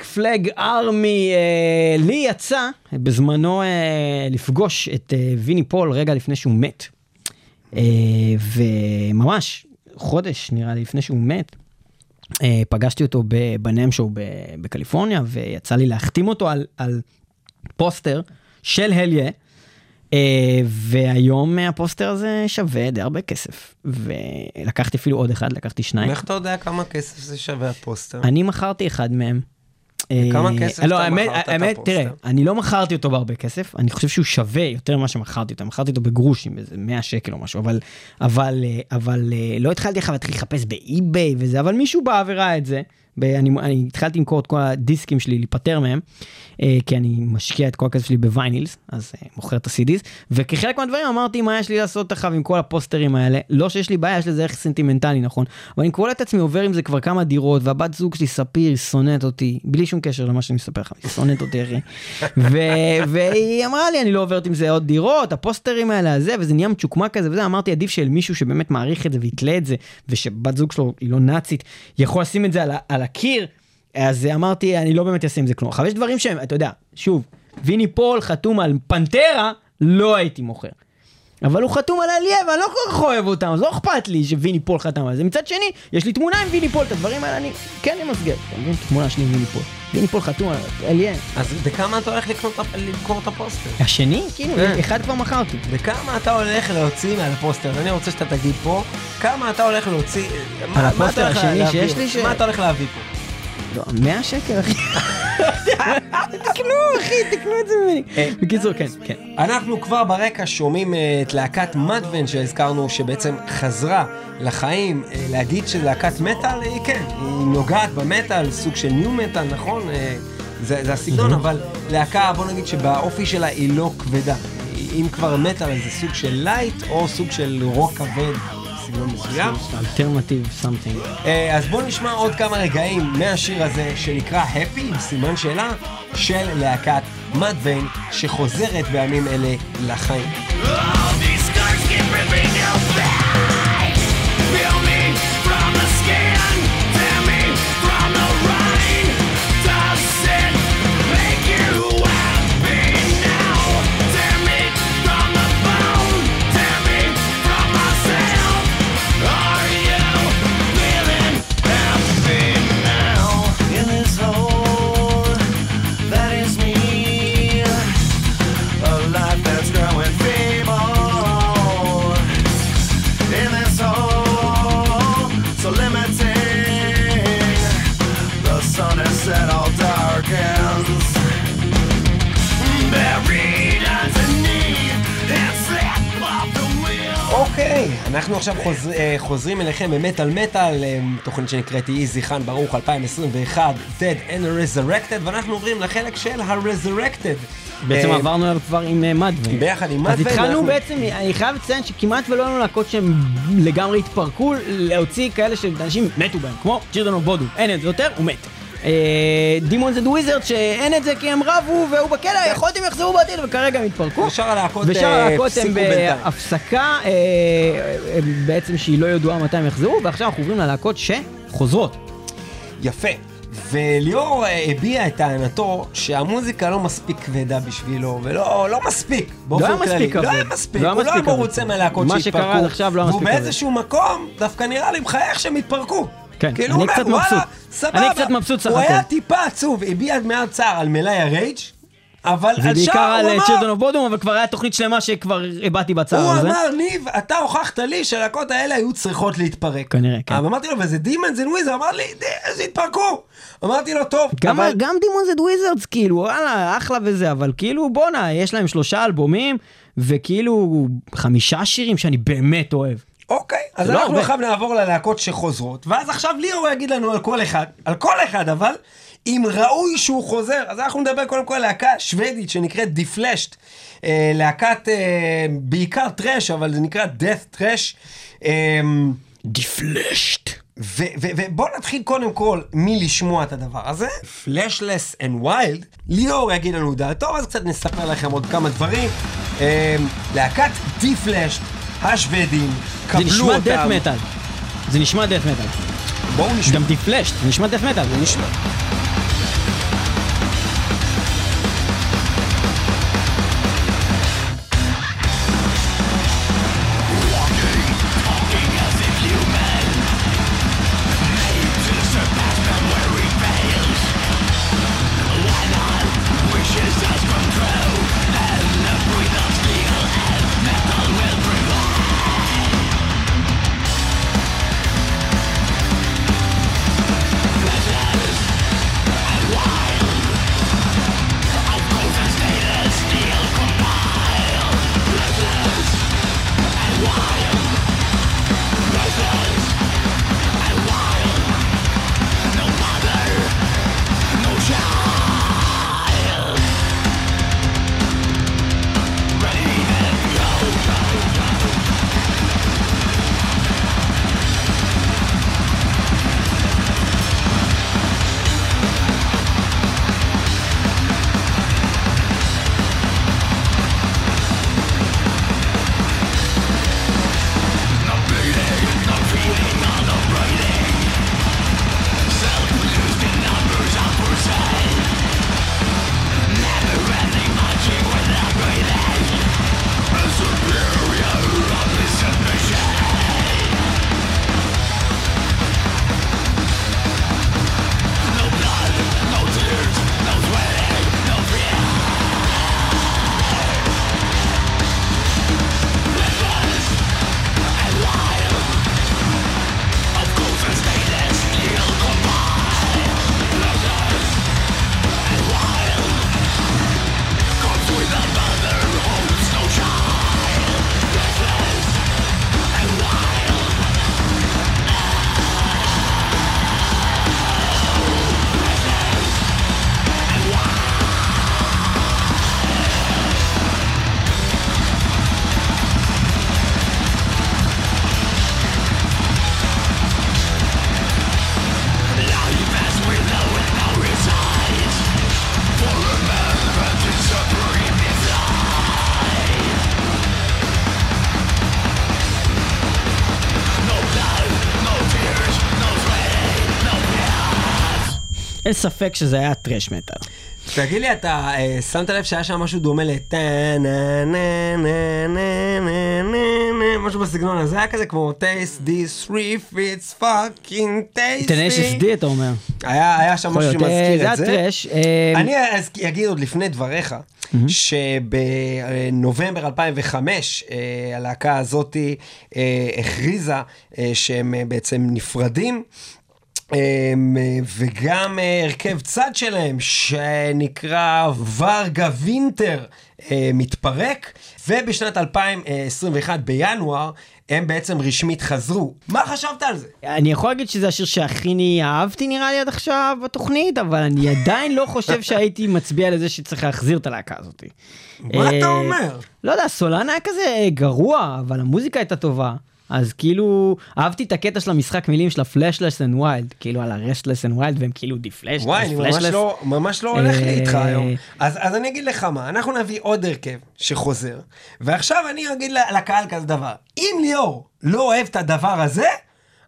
Flag Army. אה, לי יצא בזמנו אה, לפגוש את אה, ויני פול רגע לפני שהוא מת. אה, וממש חודש נראה לי לפני שהוא מת, אה, פגשתי אותו ב NAMM Show בקליפורניה, ויצא לי להחתים אותו על, על פוסטר של Hellyeah. Uh, והיום הפוסטר הזה שווה די הרבה כסף ולקחתי אפילו עוד אחד לקחתי שניים איך אתה יודע כמה כסף זה שווה הפוסטר? אני מכרתי אחד מהם. וכמה אה, כסף לא, אתה מכרת את האמת, הפוסטר? תראה, אני לא מכרתי אותו בהרבה כסף, אני חושב שהוא שווה יותר ממה שמכרתי אותו, מכרתי אותו בגרושים, איזה 100 שקל או משהו, אבל, אבל, אה, אבל אה, לא התחלתי אחר להתחיל לחפש ב eBay וזה, אבל מישהו בא וראה את זה. אני, אני התחלתי למכור את כל הדיסקים שלי, להיפטר מהם, אה, כי אני משקיע את כל הכסף שלי ב vinyls, אז אה, מוכר את ה-CDs, וכחלק מהדברים אמרתי מה יש לי לעשות עכשיו עם כל הפוסטרים האלה, לא שיש לי בעיה, יש לזה ערך סנטימנטלי נכון, אבל אני קורא את עצמי עובר עם זה כבר כמה דירות, והבת זוג שלי ספיר היא שונאת אותי, בלי שום קשר למה שאני מספר לך, היא שונאת אותי אחי, והיא אמרה לי אני לא עוברת עם זה עוד דירות, הפוסטרים האלה, הזה, וזה נהיה מצ'וקמק כזה וזה, אמרתי עדיף של מישהו שבאמת מעריך את זה ויתלה את זה, ושבת זוג שלו היא לא נאצית, יכול לשים את זה על, על הקיר, אז אמרתי אני לא באמת אעשה עם זה כלום. עכשיו יש דברים שהם, אתה יודע, שוב, ויני פול חתום על פנטרה, לא הייתי מוכר. אבל הוא חתום על Hellyeah ואני לא כל כך אוהב אותם, אז לא אכפת לי שוויני פול חתם על זה. מצד שני, יש לי תמונה עם ויני פול, את הדברים האלה אני כן אמסגר. תמונה שלי עם ויני פול. ויני פול חתום על Hellyeah. אז בכמה אתה הולך לקנות למכור את הפוסטר? השני? כאילו, כן. אחד כבר מכרתי. וכמה אתה הולך להוציא מעל הפוסטר? אני רוצה שאתה תגיד פה, כמה אתה הולך להוציא... אתה הפוסטר השני? שיש לי ש- מה אתה הולך להביא פה? לא, 100 שקל אחי. תקנו אחי, תקנו את זה ממני. בקיצור, כן, כן. אנחנו כבר ברקע שומעים אה, את להקת Mudvayne שהזכרנו שבעצם חזרה לחיים. אה, להגיד שלהקת מטאל, היא כן, היא נוגעת במטאל, סוג של nu metal, נכון? אה, זה, זה הסגנון, אבל להקה, בוא נגיד שבאופי שלה היא לא כבדה. אם כבר מטאל, זה סוג של light או סוג של רוק כבד, סגנון מסוים. Alternative something. אז בואו נשמע עוד כמה רגעים מהשיר הזה שנקרא Happy, סימן שאלה, של להקת מדוון, שחוזרת בימים אלה לחיים. All these scars keep ripping you back. אנחנו עכשיו חוזר, אה, חוזרים אליכם במטאל מטאל, אה, תוכנית שנקראת יהי זכרן ברוך 2021, Dead and Resurrected, ואנחנו עוברים לחלק של ה-Resurrected. בעצם אה, עברנו עליו כבר עם מדווי. ביחד עם אז מדווי, התחלנו בעצם, אני חייב לציין שכמעט ולא היו להקות שהם לגמרי התפרקו, להוציא כאלה שאנשים מתו בהם, כמו Children of Bodom, אין את זה יותר, הוא מת. Demons and Wizards שאין את זה כי הם רבו והוא בכלא, יכול להיות הם יחזרו בעתיד וכרגע הם התפרקו. ושאר הלהקות ושאר אה, הלהקות הם. בהפסקה, אה, בעצם שהיא לא ידועה מתי הם יחזרו, ועכשיו אנחנו עוברים ללהקות שחוזרות. יפה. וליאור אה, הביע את טענתו שהמוזיקה לא מספיק כבדה בשבילו, ולא לא מספיק, באופן היה כללי. מספיק לא. היה מספיק, לא היה הוא לא היה מספיק כבד. מרוצה מהלהקות מה שהתפרקו. שקרה עד עכשיו לא היה והוא מספיק כבד. באיזשהו מקום, דווקא נראה לי מחייך שהם התפרקו. כן, כאילו, אני הוא קצת אומר, מבסוט. "וואלה, סבבה." אני קצת מבסוט סך הוא היה הכל. טיפה עצוב, הביע מעט צער על מלאי הרייג', אבל על ובעיקר שאר על הוא אמר, אוף בודום, אבל כבר היה תוכנית שלמה שכבר הבעתי בצער הוא הזה. אמר, ניב, אתה הוכחת לי שהלהקות האלה היו צריכות להתפרק. כנראה, כן. אבל אמרתי לו, וזה דימנס אנד וויזר, אמר לי, "די, אז התפרקו. אמרתי לו, טוב, גם, אבל... גם דימונס אנד וויזרדס כאילו וואלה אחלה וזה אבל כאילו בואנה יש להם שלושה אלבומים וכאילו חמישה שירים שאני באמת אוהב. אוקיי, אז לא אנחנו. עכשיו נעבור ללהקות שחוזרות, ואז עכשיו ליאור יגיד לנו על כל אחד, על כל אחד אבל, אם ראוי שהוא חוזר, אז אנחנו נדבר קודם כל על להקה שוודית שנקראת Defleshed, אה, להקת אה, בעיקר thrash, אבל זה נקרא death thrash. אה, Defleshed. ובואו נתחיל קודם כל מלשמוע את הדבר הזה, Fleshless and Wild, ליאור יגיד לנו דעתו, אז קצת נספר לכם עוד כמה דברים. אה, להקת Defleshed, השוודים, זה קבלו נשמע דאט אותם. מטאל. זה נשמע דאט מטאל. בואו נשמע. גם דיפלשט זה נשמע דאט מטאל. זה נשמע. ספק שזה היה טרש מטאל. תגיד לי, אתה אה, שמת לב שהיה שם משהו דומה לטה נה נה נה נה נה נה משהו בסגנון הזה, היה כזה כמו taste this riff it's fucking tasty. טנשס די אתה אומר. היה שם משהו. אה, שמזכיר את זה. אה, אני אגיד עוד לפני דבריך, שבנובמבר 2005 אה, הלהקה הזאתי הכריזה שהם בעצם נפרדים. אה, וגם אה, הרכב צד שלהם שנקרא ורגה וינטר אה, מתפרק ובשנת 2021 בינואר הם בעצם רשמית חזרו. מה חשבת על זה? אני יכול להגיד שזה השיר שהכי אהבתי נראה לי עד עכשיו בתוכנית, אבל אני עדיין לא חושב [laughs] שהייתי מצביע לזה שצריך להחזיר את הלהקה הזאת. מה אה, אתה אומר? לא יודע, סולן היה כזה גרוע, אבל המוזיקה הייתה טובה. אז כאילו, אהבתי את הקטע של המשחק מילים של ה Fleshless and Wild, כאילו על ה Restless and Wild, והם כאילו Defleshed, וואי, אני ממש לא, ממש לא הולך לי איתך אה, היום. אז, אז אני אגיד לך מה, אנחנו נביא עוד הרכב שחוזר, ועכשיו אני אגיד לקהל כזה דבר, אם ליאור לא אוהב את הדבר הזה,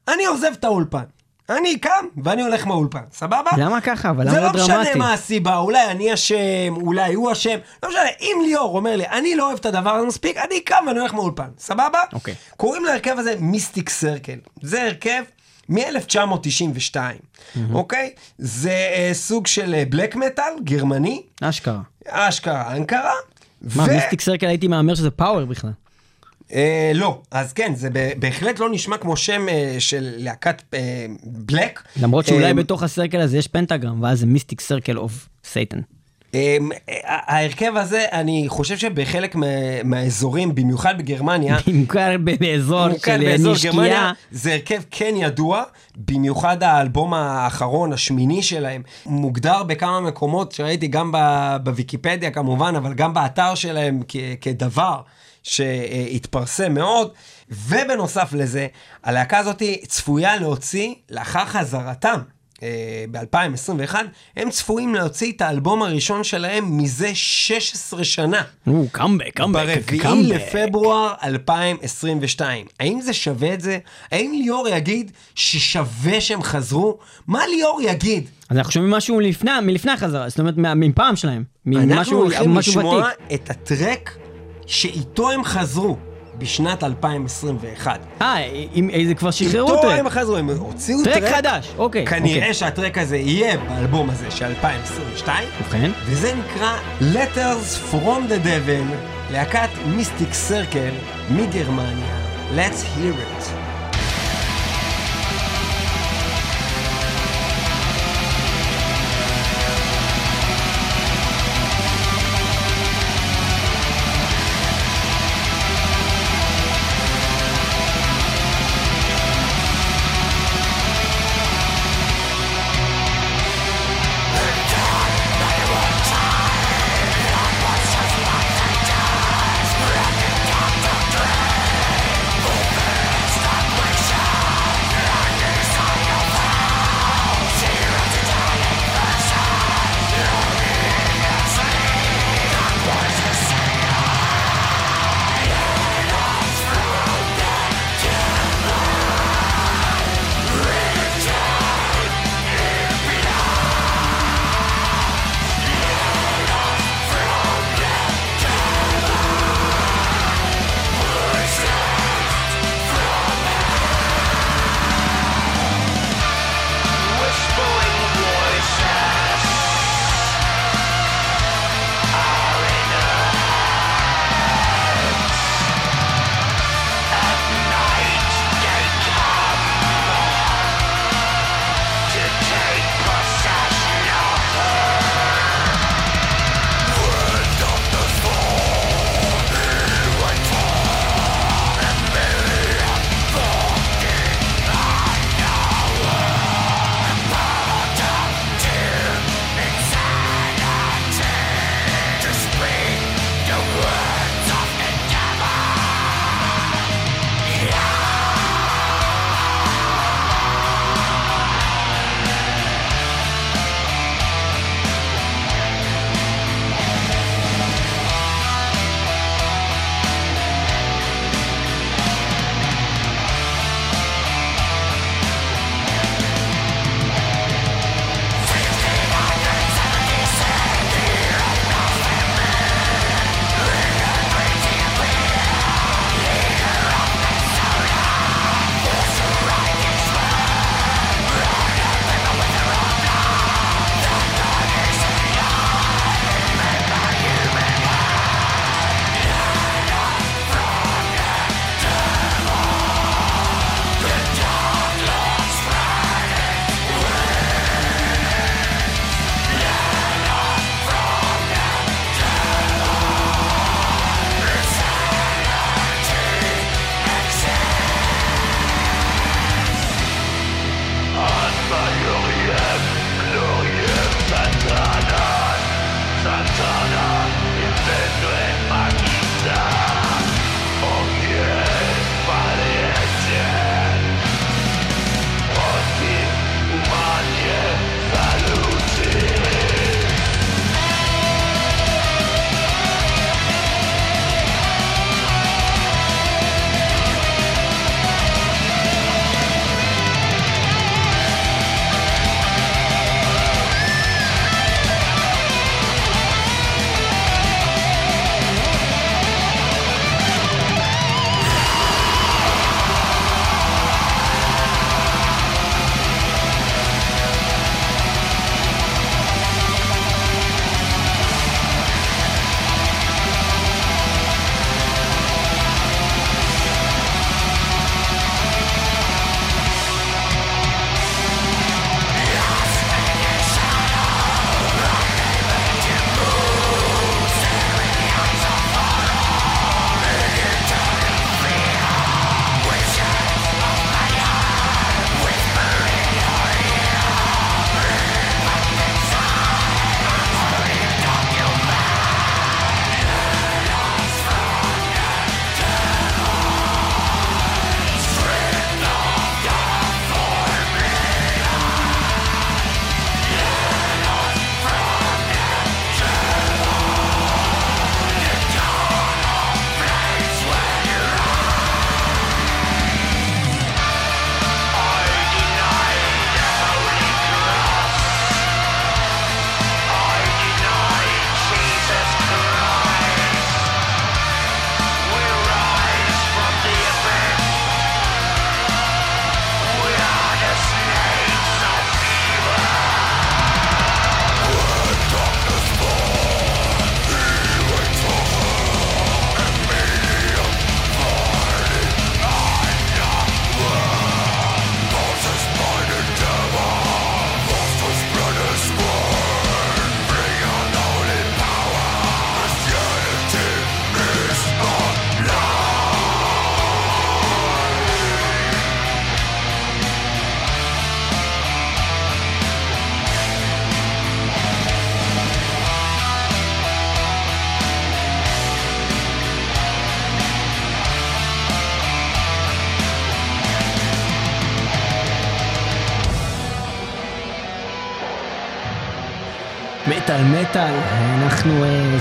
אני עוזב את האולפן. אני קם ואני הולך מהאולפן, סבבה? למה ככה? אבל זה למה לא לא משנה דרמטי? מה הסיבה, אולי אני אשם, אולי הוא אשם, לא משנה, אם ליאור אומר לי, אני לא אוהב את הדבר הזה מספיק, אני קם ואני הולך מהאולפן, סבבה? אוקיי. קוראים להרכב הזה Mystic Circle. זה הרכב מ-1992, אוקיי? זה אה, סוג של black metal, גרמני, אשכרה. אשכרה אנקרה. מה, ו- מיסטיק סרקל הייתי מהמר שזה power בכלל. אה, לא, אז כן, זה בהחלט לא נשמע כמו שם אה, של להקת אה, black. למרות שאולי אה, בתוך ה circle הזה יש פנטגרם, ואז זה Mystic Circle of Satan. ההרכב הזה, אני חושב שבחלק מה- מהאזורים, במיוחד בגרמניה, [laughs] נמכר ב- באזור של באזור נשקייה. גרמניה, זה הרכב כן ידוע, במיוחד האלבום האחרון, השמיני שלהם, מוגדר בכמה מקומות שראיתי גם בוויקיפדיה כמובן, אבל גם באתר שלהם כ- כדבר שהתפרסם מאוד, ובנוסף לזה, הלהקה הזאת צפויה להוציא, לאחר חזרתם, ב-2021, הם צפויים להוציא את האלבום הראשון שלהם מזה 16 שנה. או, קאמבק, קאמבק, ברביעי קאמבק. לפברואר 2022. האם זה שווה את זה? האם ליאור יגיד ששווה שהם חזרו? מה ליאור יגיד? אז אנחנו שומעים משהו לפני, מלפני החזרה, זאת אומרת, מפעם שלהם. אנחנו הולכים לשמוע. את הטרק שאיתו הם חזרו בשנת 2021. אה, זה כבר שחררו איתו טרק. הם חזרו, הם הוציאו טרק. טרק חדש, אוקיי. כנראה אוקיי. שהטרק הזה יהיה באלבום הזה של 2022. ובכן, וזה נקרא Letters from the Devil, להקת מיסטיק סרקל מגרמניה. Let's hear it.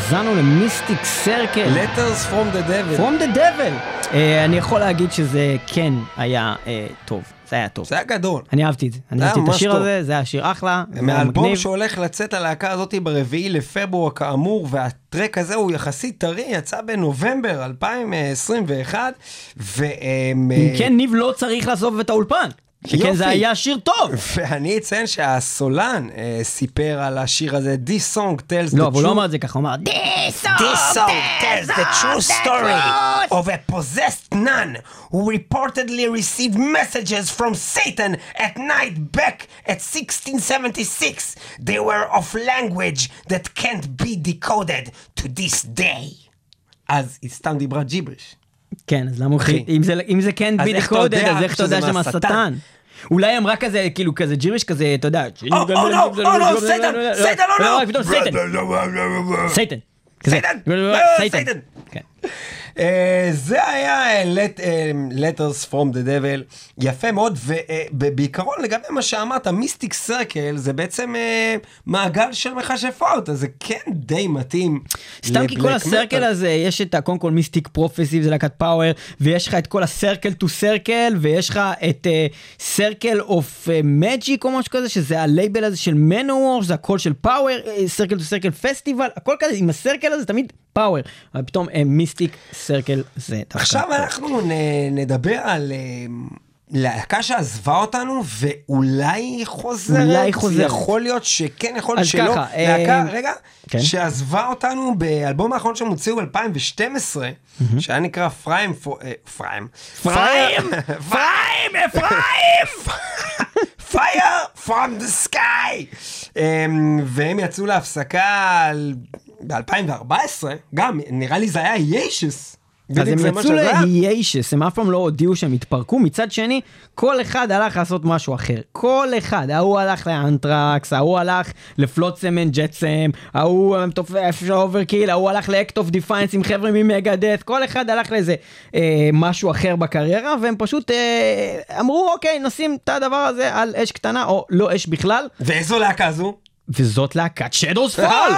האזנו למיסטיק סרקל. Letters from the devil. From the devil. אה, אני יכול להגיד שזה כן היה אה, טוב, זה היה טוב. זה היה גדול. אני אהבתי את זה, אני אהבתי את השיר טוב. הזה, זה היה שיר אחלה, מאלבום. שהולך לצאת הלהקה הזאת ברביעי לפברואר כאמור, והטרק הזה הוא יחסית טרי, יצא בנובמבר 2021, והם... אם כן, ניב לא צריך לעזוב את האולפן. שכן יופי. זה היה שיר טוב. ואני אציין שהסולן אה, סיפר על השיר הזה, This song tells the לא, אבל הוא לא truth- אמר את זה ככה, הוא אמר, This This song tells the true story of a possessed nun who reportedly received messages from Satan at night back at 1676. They were of language that can't be decoded to this day. אז היא סתם דיברה ג'יבריש. כן, אז למה הוא אם זה- כן בי דקודד, אז איך אתה יודע שזה שם מהשטן? השטן? אולי אמרה כזה, כאילו כזה ג'יריש כזה, אתה יודע. או, או, לא, או, לא, Satan, Satan, או לא. רק פתאום Satan, Satan. Satan, אה, סייטן. אה, זה היה אה, let- אה, Letters from the Devil, יפה מאוד, ובעיקרון לגבי מה שאמרת, Mystic Circle זה בעצם אה, מעגל של מכשפות, אז זה כן די מתאים. סתם כי כל ה circle מטאל. הזה, יש את קודם כל Mystic Prophecy, זה להקת power, ויש לך את כל ה Circle II Circle, ויש לך את Circle of Magic או משהו כזה, שזה הלייבל הזה של Manowar, זה הכל של power, Circle II Circle פסטיבל, הכל כזה עם ה circle הזה תמיד power, אבל פתאום Mystic Circle זה דווקא. עכשיו. אנחנו נ- נדבר על אה, להקה שעזבה אותנו ואולי חוזרת. אולי חוזרת. יכול להיות שכן, יכול להיות שלא. ככה, אה, להקה, רגע, כן. שעזבה אותנו באלבום האחרון שהם הוציאו ב-2012, שהיה נקרא Fire, אה, Fire, Fire! [laughs] Fire! אפרים! [laughs] fire from the sky. אמ, והם יצאו להפסקה ב-2014, גם, נראה לי זה היה hiatus. אז הם יצאו ל hiatus, הם אף פעם לא הודיעו שהם התפרקו, מצד שני, כל אחד הלך לעשות משהו אחר. כל אחד, ההוא הלך לאנטרקס, ההוא הלך ל Flotsam and Jetsam, ההוא מתופף של Overkill, ההוא הלך ל Act of Defiance עם חבר'ה מ Megadeth, כל אחד הלך לאיזה אה, משהו אחר בקריירה, והם פשוט אה, אמרו, אוקיי, נשים את הדבר הזה על אש קטנה, או לא אש בכלל, ואיזו להקה זו? וזאת להקת שדוס פול!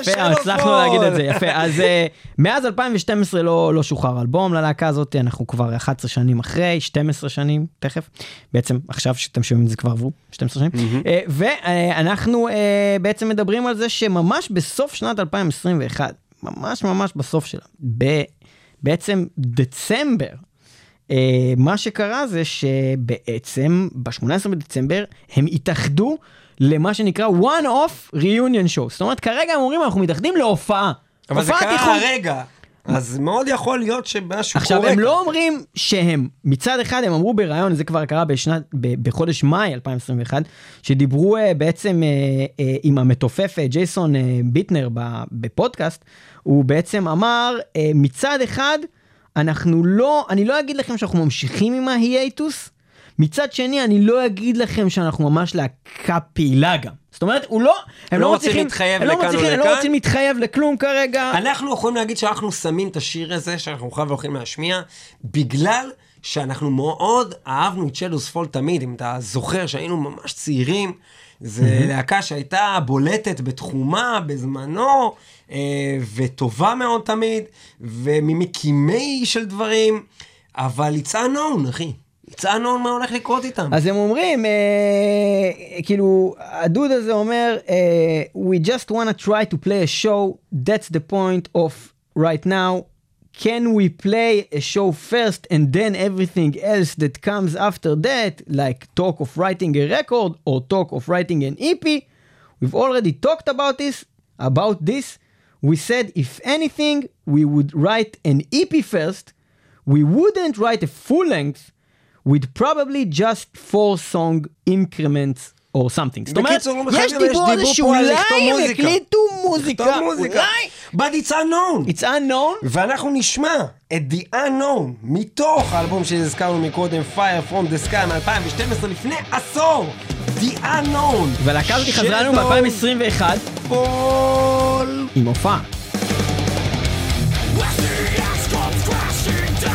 יפה, הצלחנו. להגיד את זה, יפה. אז אה, מאז 2012 לא, לא שוחרר אלבום ללהקה הזאת, אנחנו כבר 11 שנים אחרי, 12 שנים תכף. בעצם עכשיו שאתם שומעים את זה כבר עברו 12 שנים. אה, ואנחנו אה, בעצם מדברים על זה שממש בסוף שנת 2021, ממש ממש בסוף שלה, ב- בעצם דצמבר, מה שקרה זה שבעצם ב-18 בדצמבר הם התאחדו למה שנקרא one off reunion show. זאת אומרת כרגע הם אומרים אנחנו מתאחדים להופעה. אבל זה קרה איחוד. הרגע, אז מאוד יכול להיות שמשהו עכשיו קורה. הם כאן. לא אומרים שהם, מצד אחד הם אמרו בריאיון, זה כבר קרה בשנת, ב- בחודש מאי 2021, שדיברו אה, בעצם אה, אה, עם המתופף ג'ייסון אה, ביטנר בפודקאסט, הוא בעצם אמר אה, מצד אחד אנחנו לא, אני לא אגיד לכם שאנחנו ממשיכים עם ההיאטוס, מצד שני אני לא אגיד לכם שאנחנו ממש להקה פעילה גם. זאת אומרת, הוא לא, הם לא לא רוצים להתחייב הם לא לכאן או מצליחים, הם. לא רוצים להתחייב לכלום כרגע. אנחנו יכולים להגיד שאנחנו שמים את השיר הזה, שאנחנו חייב והולכים להשמיע, בגלל שאנחנו מאוד אהבנו את שלוס פול תמיד, אם אתה זוכר שהיינו ממש צעירים, זה להקה שהייתה בולטת בתחומה בזמנו, אה, וטובה מאוד תמיד, וממקימי של דברים, אבל it's unknown, אחי. it's unknown מה הולך לקרות איתם. אז הם אומרים, אה, כאילו, הדוד הזה אומר, אה, we just want to try to play a show, that's the point of right now. Can we play a show first and then everything else that comes after that, like talk of writing a record or talk of writing an EP? We've already talked about this, about this. We said if anything, we would write an EP first. We wouldn't write a full length with probably just four song increments or something. זאת אומרת, יש דיבור על זה שאולי הם מוזיקה. יקליטו מוזיקה, לכתוב מוזיקה. אולי. But it's unknown. It's unknown. ואנחנו נשמע את The Unknown מתוך האלבום שהזכרנו מקודם, Fire From The Sky מ-2012, לפני עשור. The Unknown. והלהקה הזאת חזרה לנו Shadow ב-2021 Fall. עם הופעה. As the axe comes crashing down,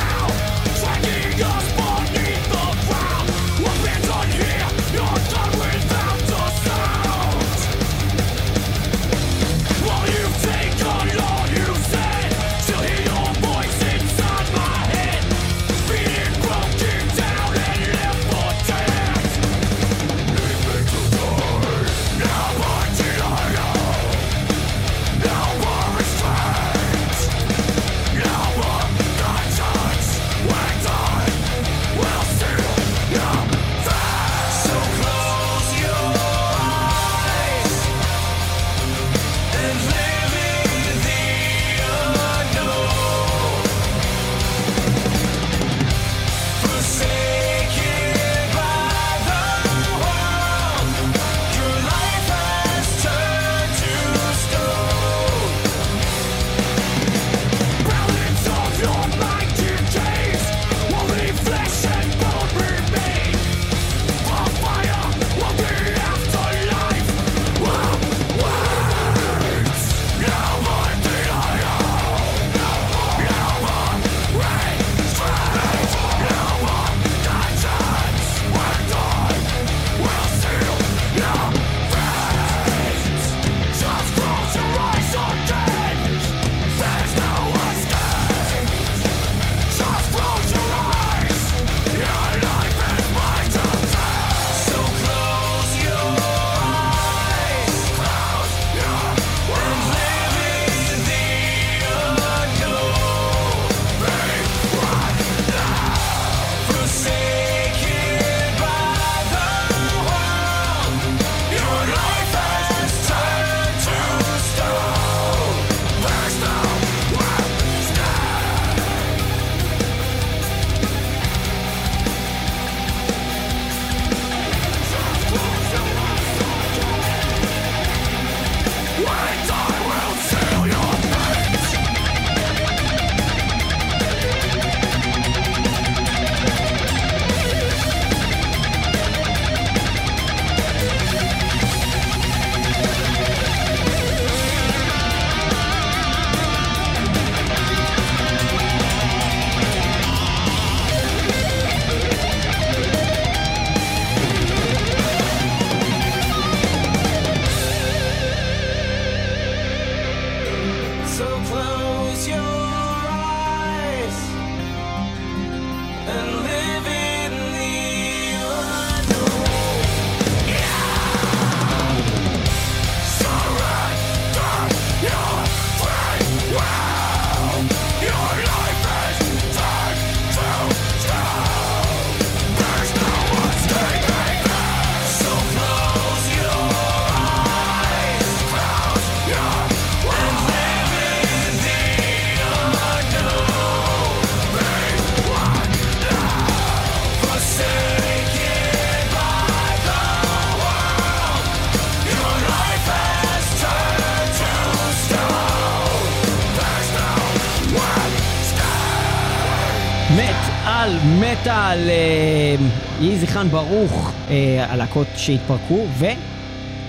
זכרן ברוך, אה, הלהקות שהתפרקו,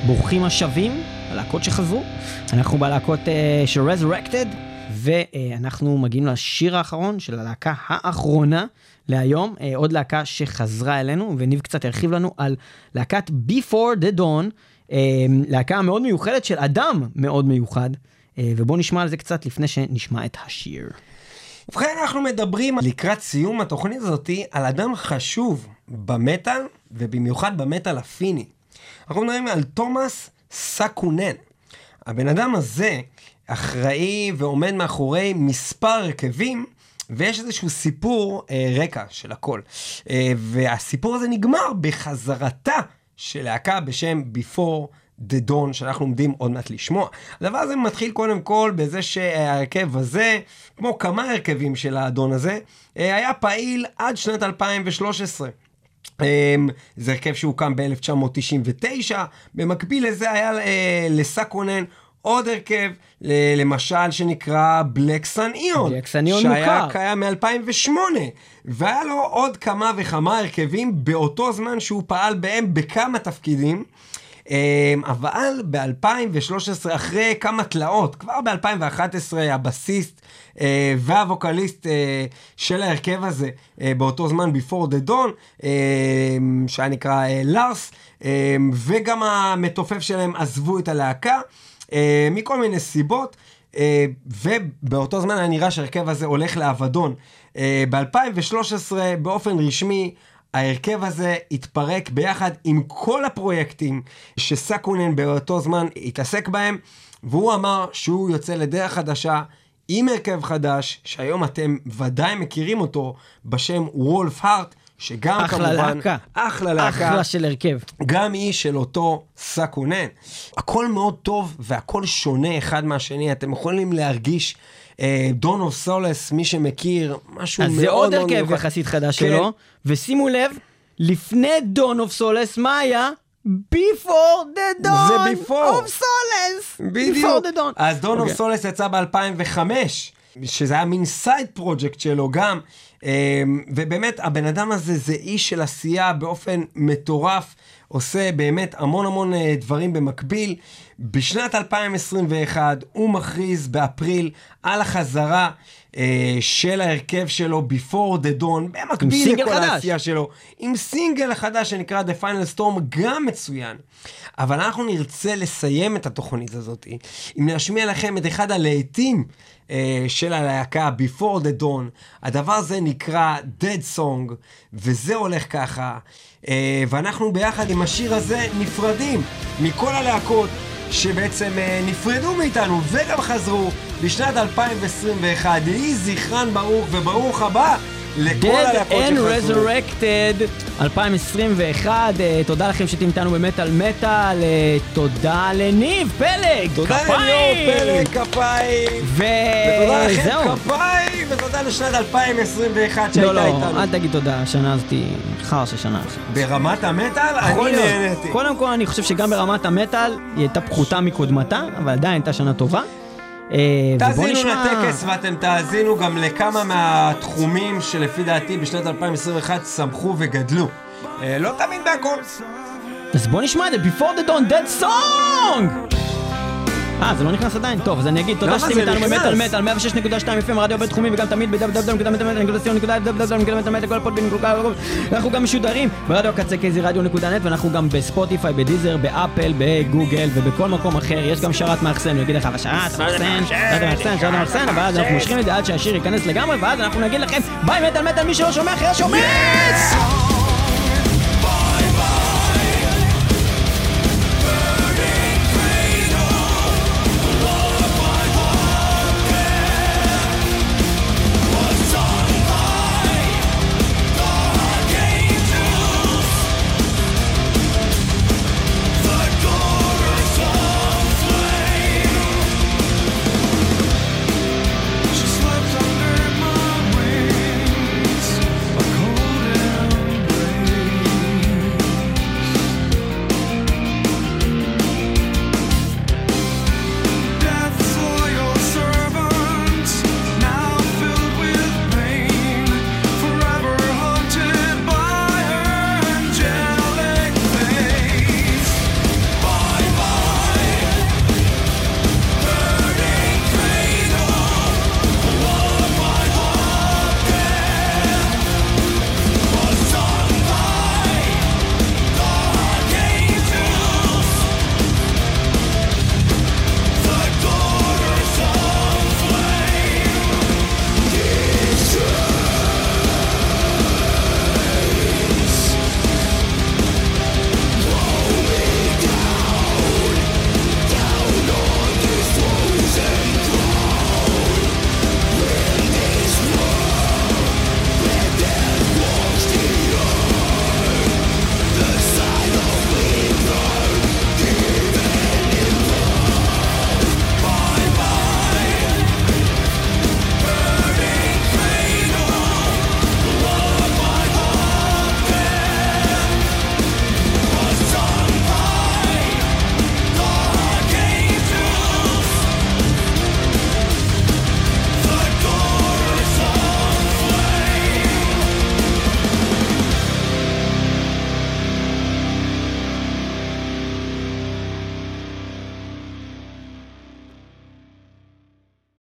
וברוכים השבים, הלהקות שחזרו. אנחנו בלהקות אה, של רזרקטד, ואנחנו מגיעים לשיר האחרון של הלהקה האחרונה להיום, אה, עוד להקה שחזרה אלינו, וניב קצת הרחיב לנו על להקת Before the Dawn, אה, להקה מאוד מיוחדת של אדם מאוד מיוחד, אה, ובואו נשמע על זה קצת לפני שנשמע את השיר. ובכן, אנחנו מדברים לקראת סיום התוכנית הזאתי על אדם חשוב במטאל, ובמיוחד במטאל הפיני. אנחנו מדברים על תומאס סקונן. הבן אדם הזה אחראי ועומד מאחורי מספר הרכבים, ויש איזשהו סיפור אה, רקע של הכל. אה, והסיפור הזה נגמר בחזרתה של להקה בשם Before Dawn, שאנחנו עומדים עוד מעט לשמוע. הדבר הזה מתחיל קודם כל בזה שההרכב הזה, כמו כמה הרכבים של האדון הזה, אה, היה פעיל עד שנת 2013. אמ, זה הרכב שהוקם ב-1999, במקביל לזה היה אה, לסקונן עוד הרכב, למשל שנקרא בלק סן איון, Black Sun Ion שהיה מוכר. קיים מ-2008, והיה לו עוד כמה וכמה הרכבים באותו זמן שהוא פעל בהם בכמה תפקידים. אמ, אבל ב-2013, אחרי כמה תלאות, כבר ב-2011 הבסיסט אה, והווקליסט אה, של ההרכב הזה, אה, באותו זמן Before the Dawn, אה, שהיה נקרא לארס, אה, וגם המתופף שלהם עזבו את הלהקה, מכל מיני סיבות. ובאותו זמן היה נראה שההרכב הזה הולך לאבדון. אה, ב-2013 באופן רשמי ההרכב הזה התפרק ביחד עם כל הפרויקטים שסקונן באותו זמן התעסק בהם, והוא אמר שהוא יוצא לדרך חדשה עם הרכב חדש, שהיום אתם ודאי מכירים אותו בשם וולף הארט, שגם אחלה כמובן... להקה. אחלה להקה. אחלה של הרכב. גם היא של אותו סקונן. הכל מאוד טוב והכל שונה אחד מהשני, אתם יכולים להרגיש דון אוף סולס, מי שמכיר, משהו אז מאוד זה עוד מאוד הרכב מיוחד. יחסית חדש כן. שלו, ושימו לב, לפני Dawn of Solace, מה היה? Dawn זה before. of Solace. בדיוק. אז Dawn of אוקיי. Solace יצא ב-2005, שזה היה מין side פרויקט שלו גם, אמ, ובאמת הבן אדם הזה זה איש של עשייה באופן מטורף, עושה באמת המון המון אה, דברים במקביל. בשנת 2021 הוא מכריז באפריל על החזרה אה, של ההרכב שלו Before the Dawn, במקביל לכל חדש. העשייה שלו, עם סינגל חדש שנקרא The Final Storm, גם מצוין. אבל אנחנו נרצה לסיים את התוכנית הזאת, אם להשמיע לכם את אחד הלהיטים אה, של הלהקה, Before the Dawn. הדבר הזה נקרא Dead Song, וזה הולך ככה. אה, ואנחנו ביחד עם השיר הזה נפרדים מכל הלהקות. שבעצם אה, נפרדו מאיתנו וגם חזרו בשנת 2021. יהי זכרן ברוך וברוך הבא לכל Dead הלהקות and שחזרו. Resurrected 2021, אה, תודה לכם שאתם איתנו במטאל מטאל, אה, תודה לניב פלג, תודה! לליאור פלג, כפיים! ותודה לכם. כפיים! ותודה לשנת 2021 לא, שהייתה לא, איתנו. אל תגיד תודה, השנה הזאת חרא של שנה. ברמת המטאל, אני. נהניתי. קודם כל אני חושב שגם ברמת המטאל היא הייתה פחותה מקודמתה, אבל עדיין הייתה שנה טובה. אה, תאזינו. לטקס ואתם תאזינו גם לכמה מהתחומים שלפי דעתי בשנת 2021 צמחו וגדלו. אה, לא תמיד בהכל. אז בוא נשמע את זה, Before the Dawn Dead Song! אה, זה לא נכנס עדיין? טוב, אז אני אגיד תודה שאתם איתנו? במטאל מטאל, 106.2 FM, רדיו בינתחומי וגם תמיד אנחנו גם משודרים ברדיו הקצה קייזי רדיו.נט ואנחנו גם בספוטיפיי, בדיזר, באפל, בגוגל ובכל מקום אחר, יש גם שרת מאחסן, הוא יגיד לך, אבל שרת מאחסן, שרת מאחסן, שרת מאחסן, אבל אז אנחנו מושכים את זה עד שהשיר ייכנס לגמרי, ואז אנחנו נגיד לכם ביי מטאל מטאל, מי שלא שומע אחרי השומץ!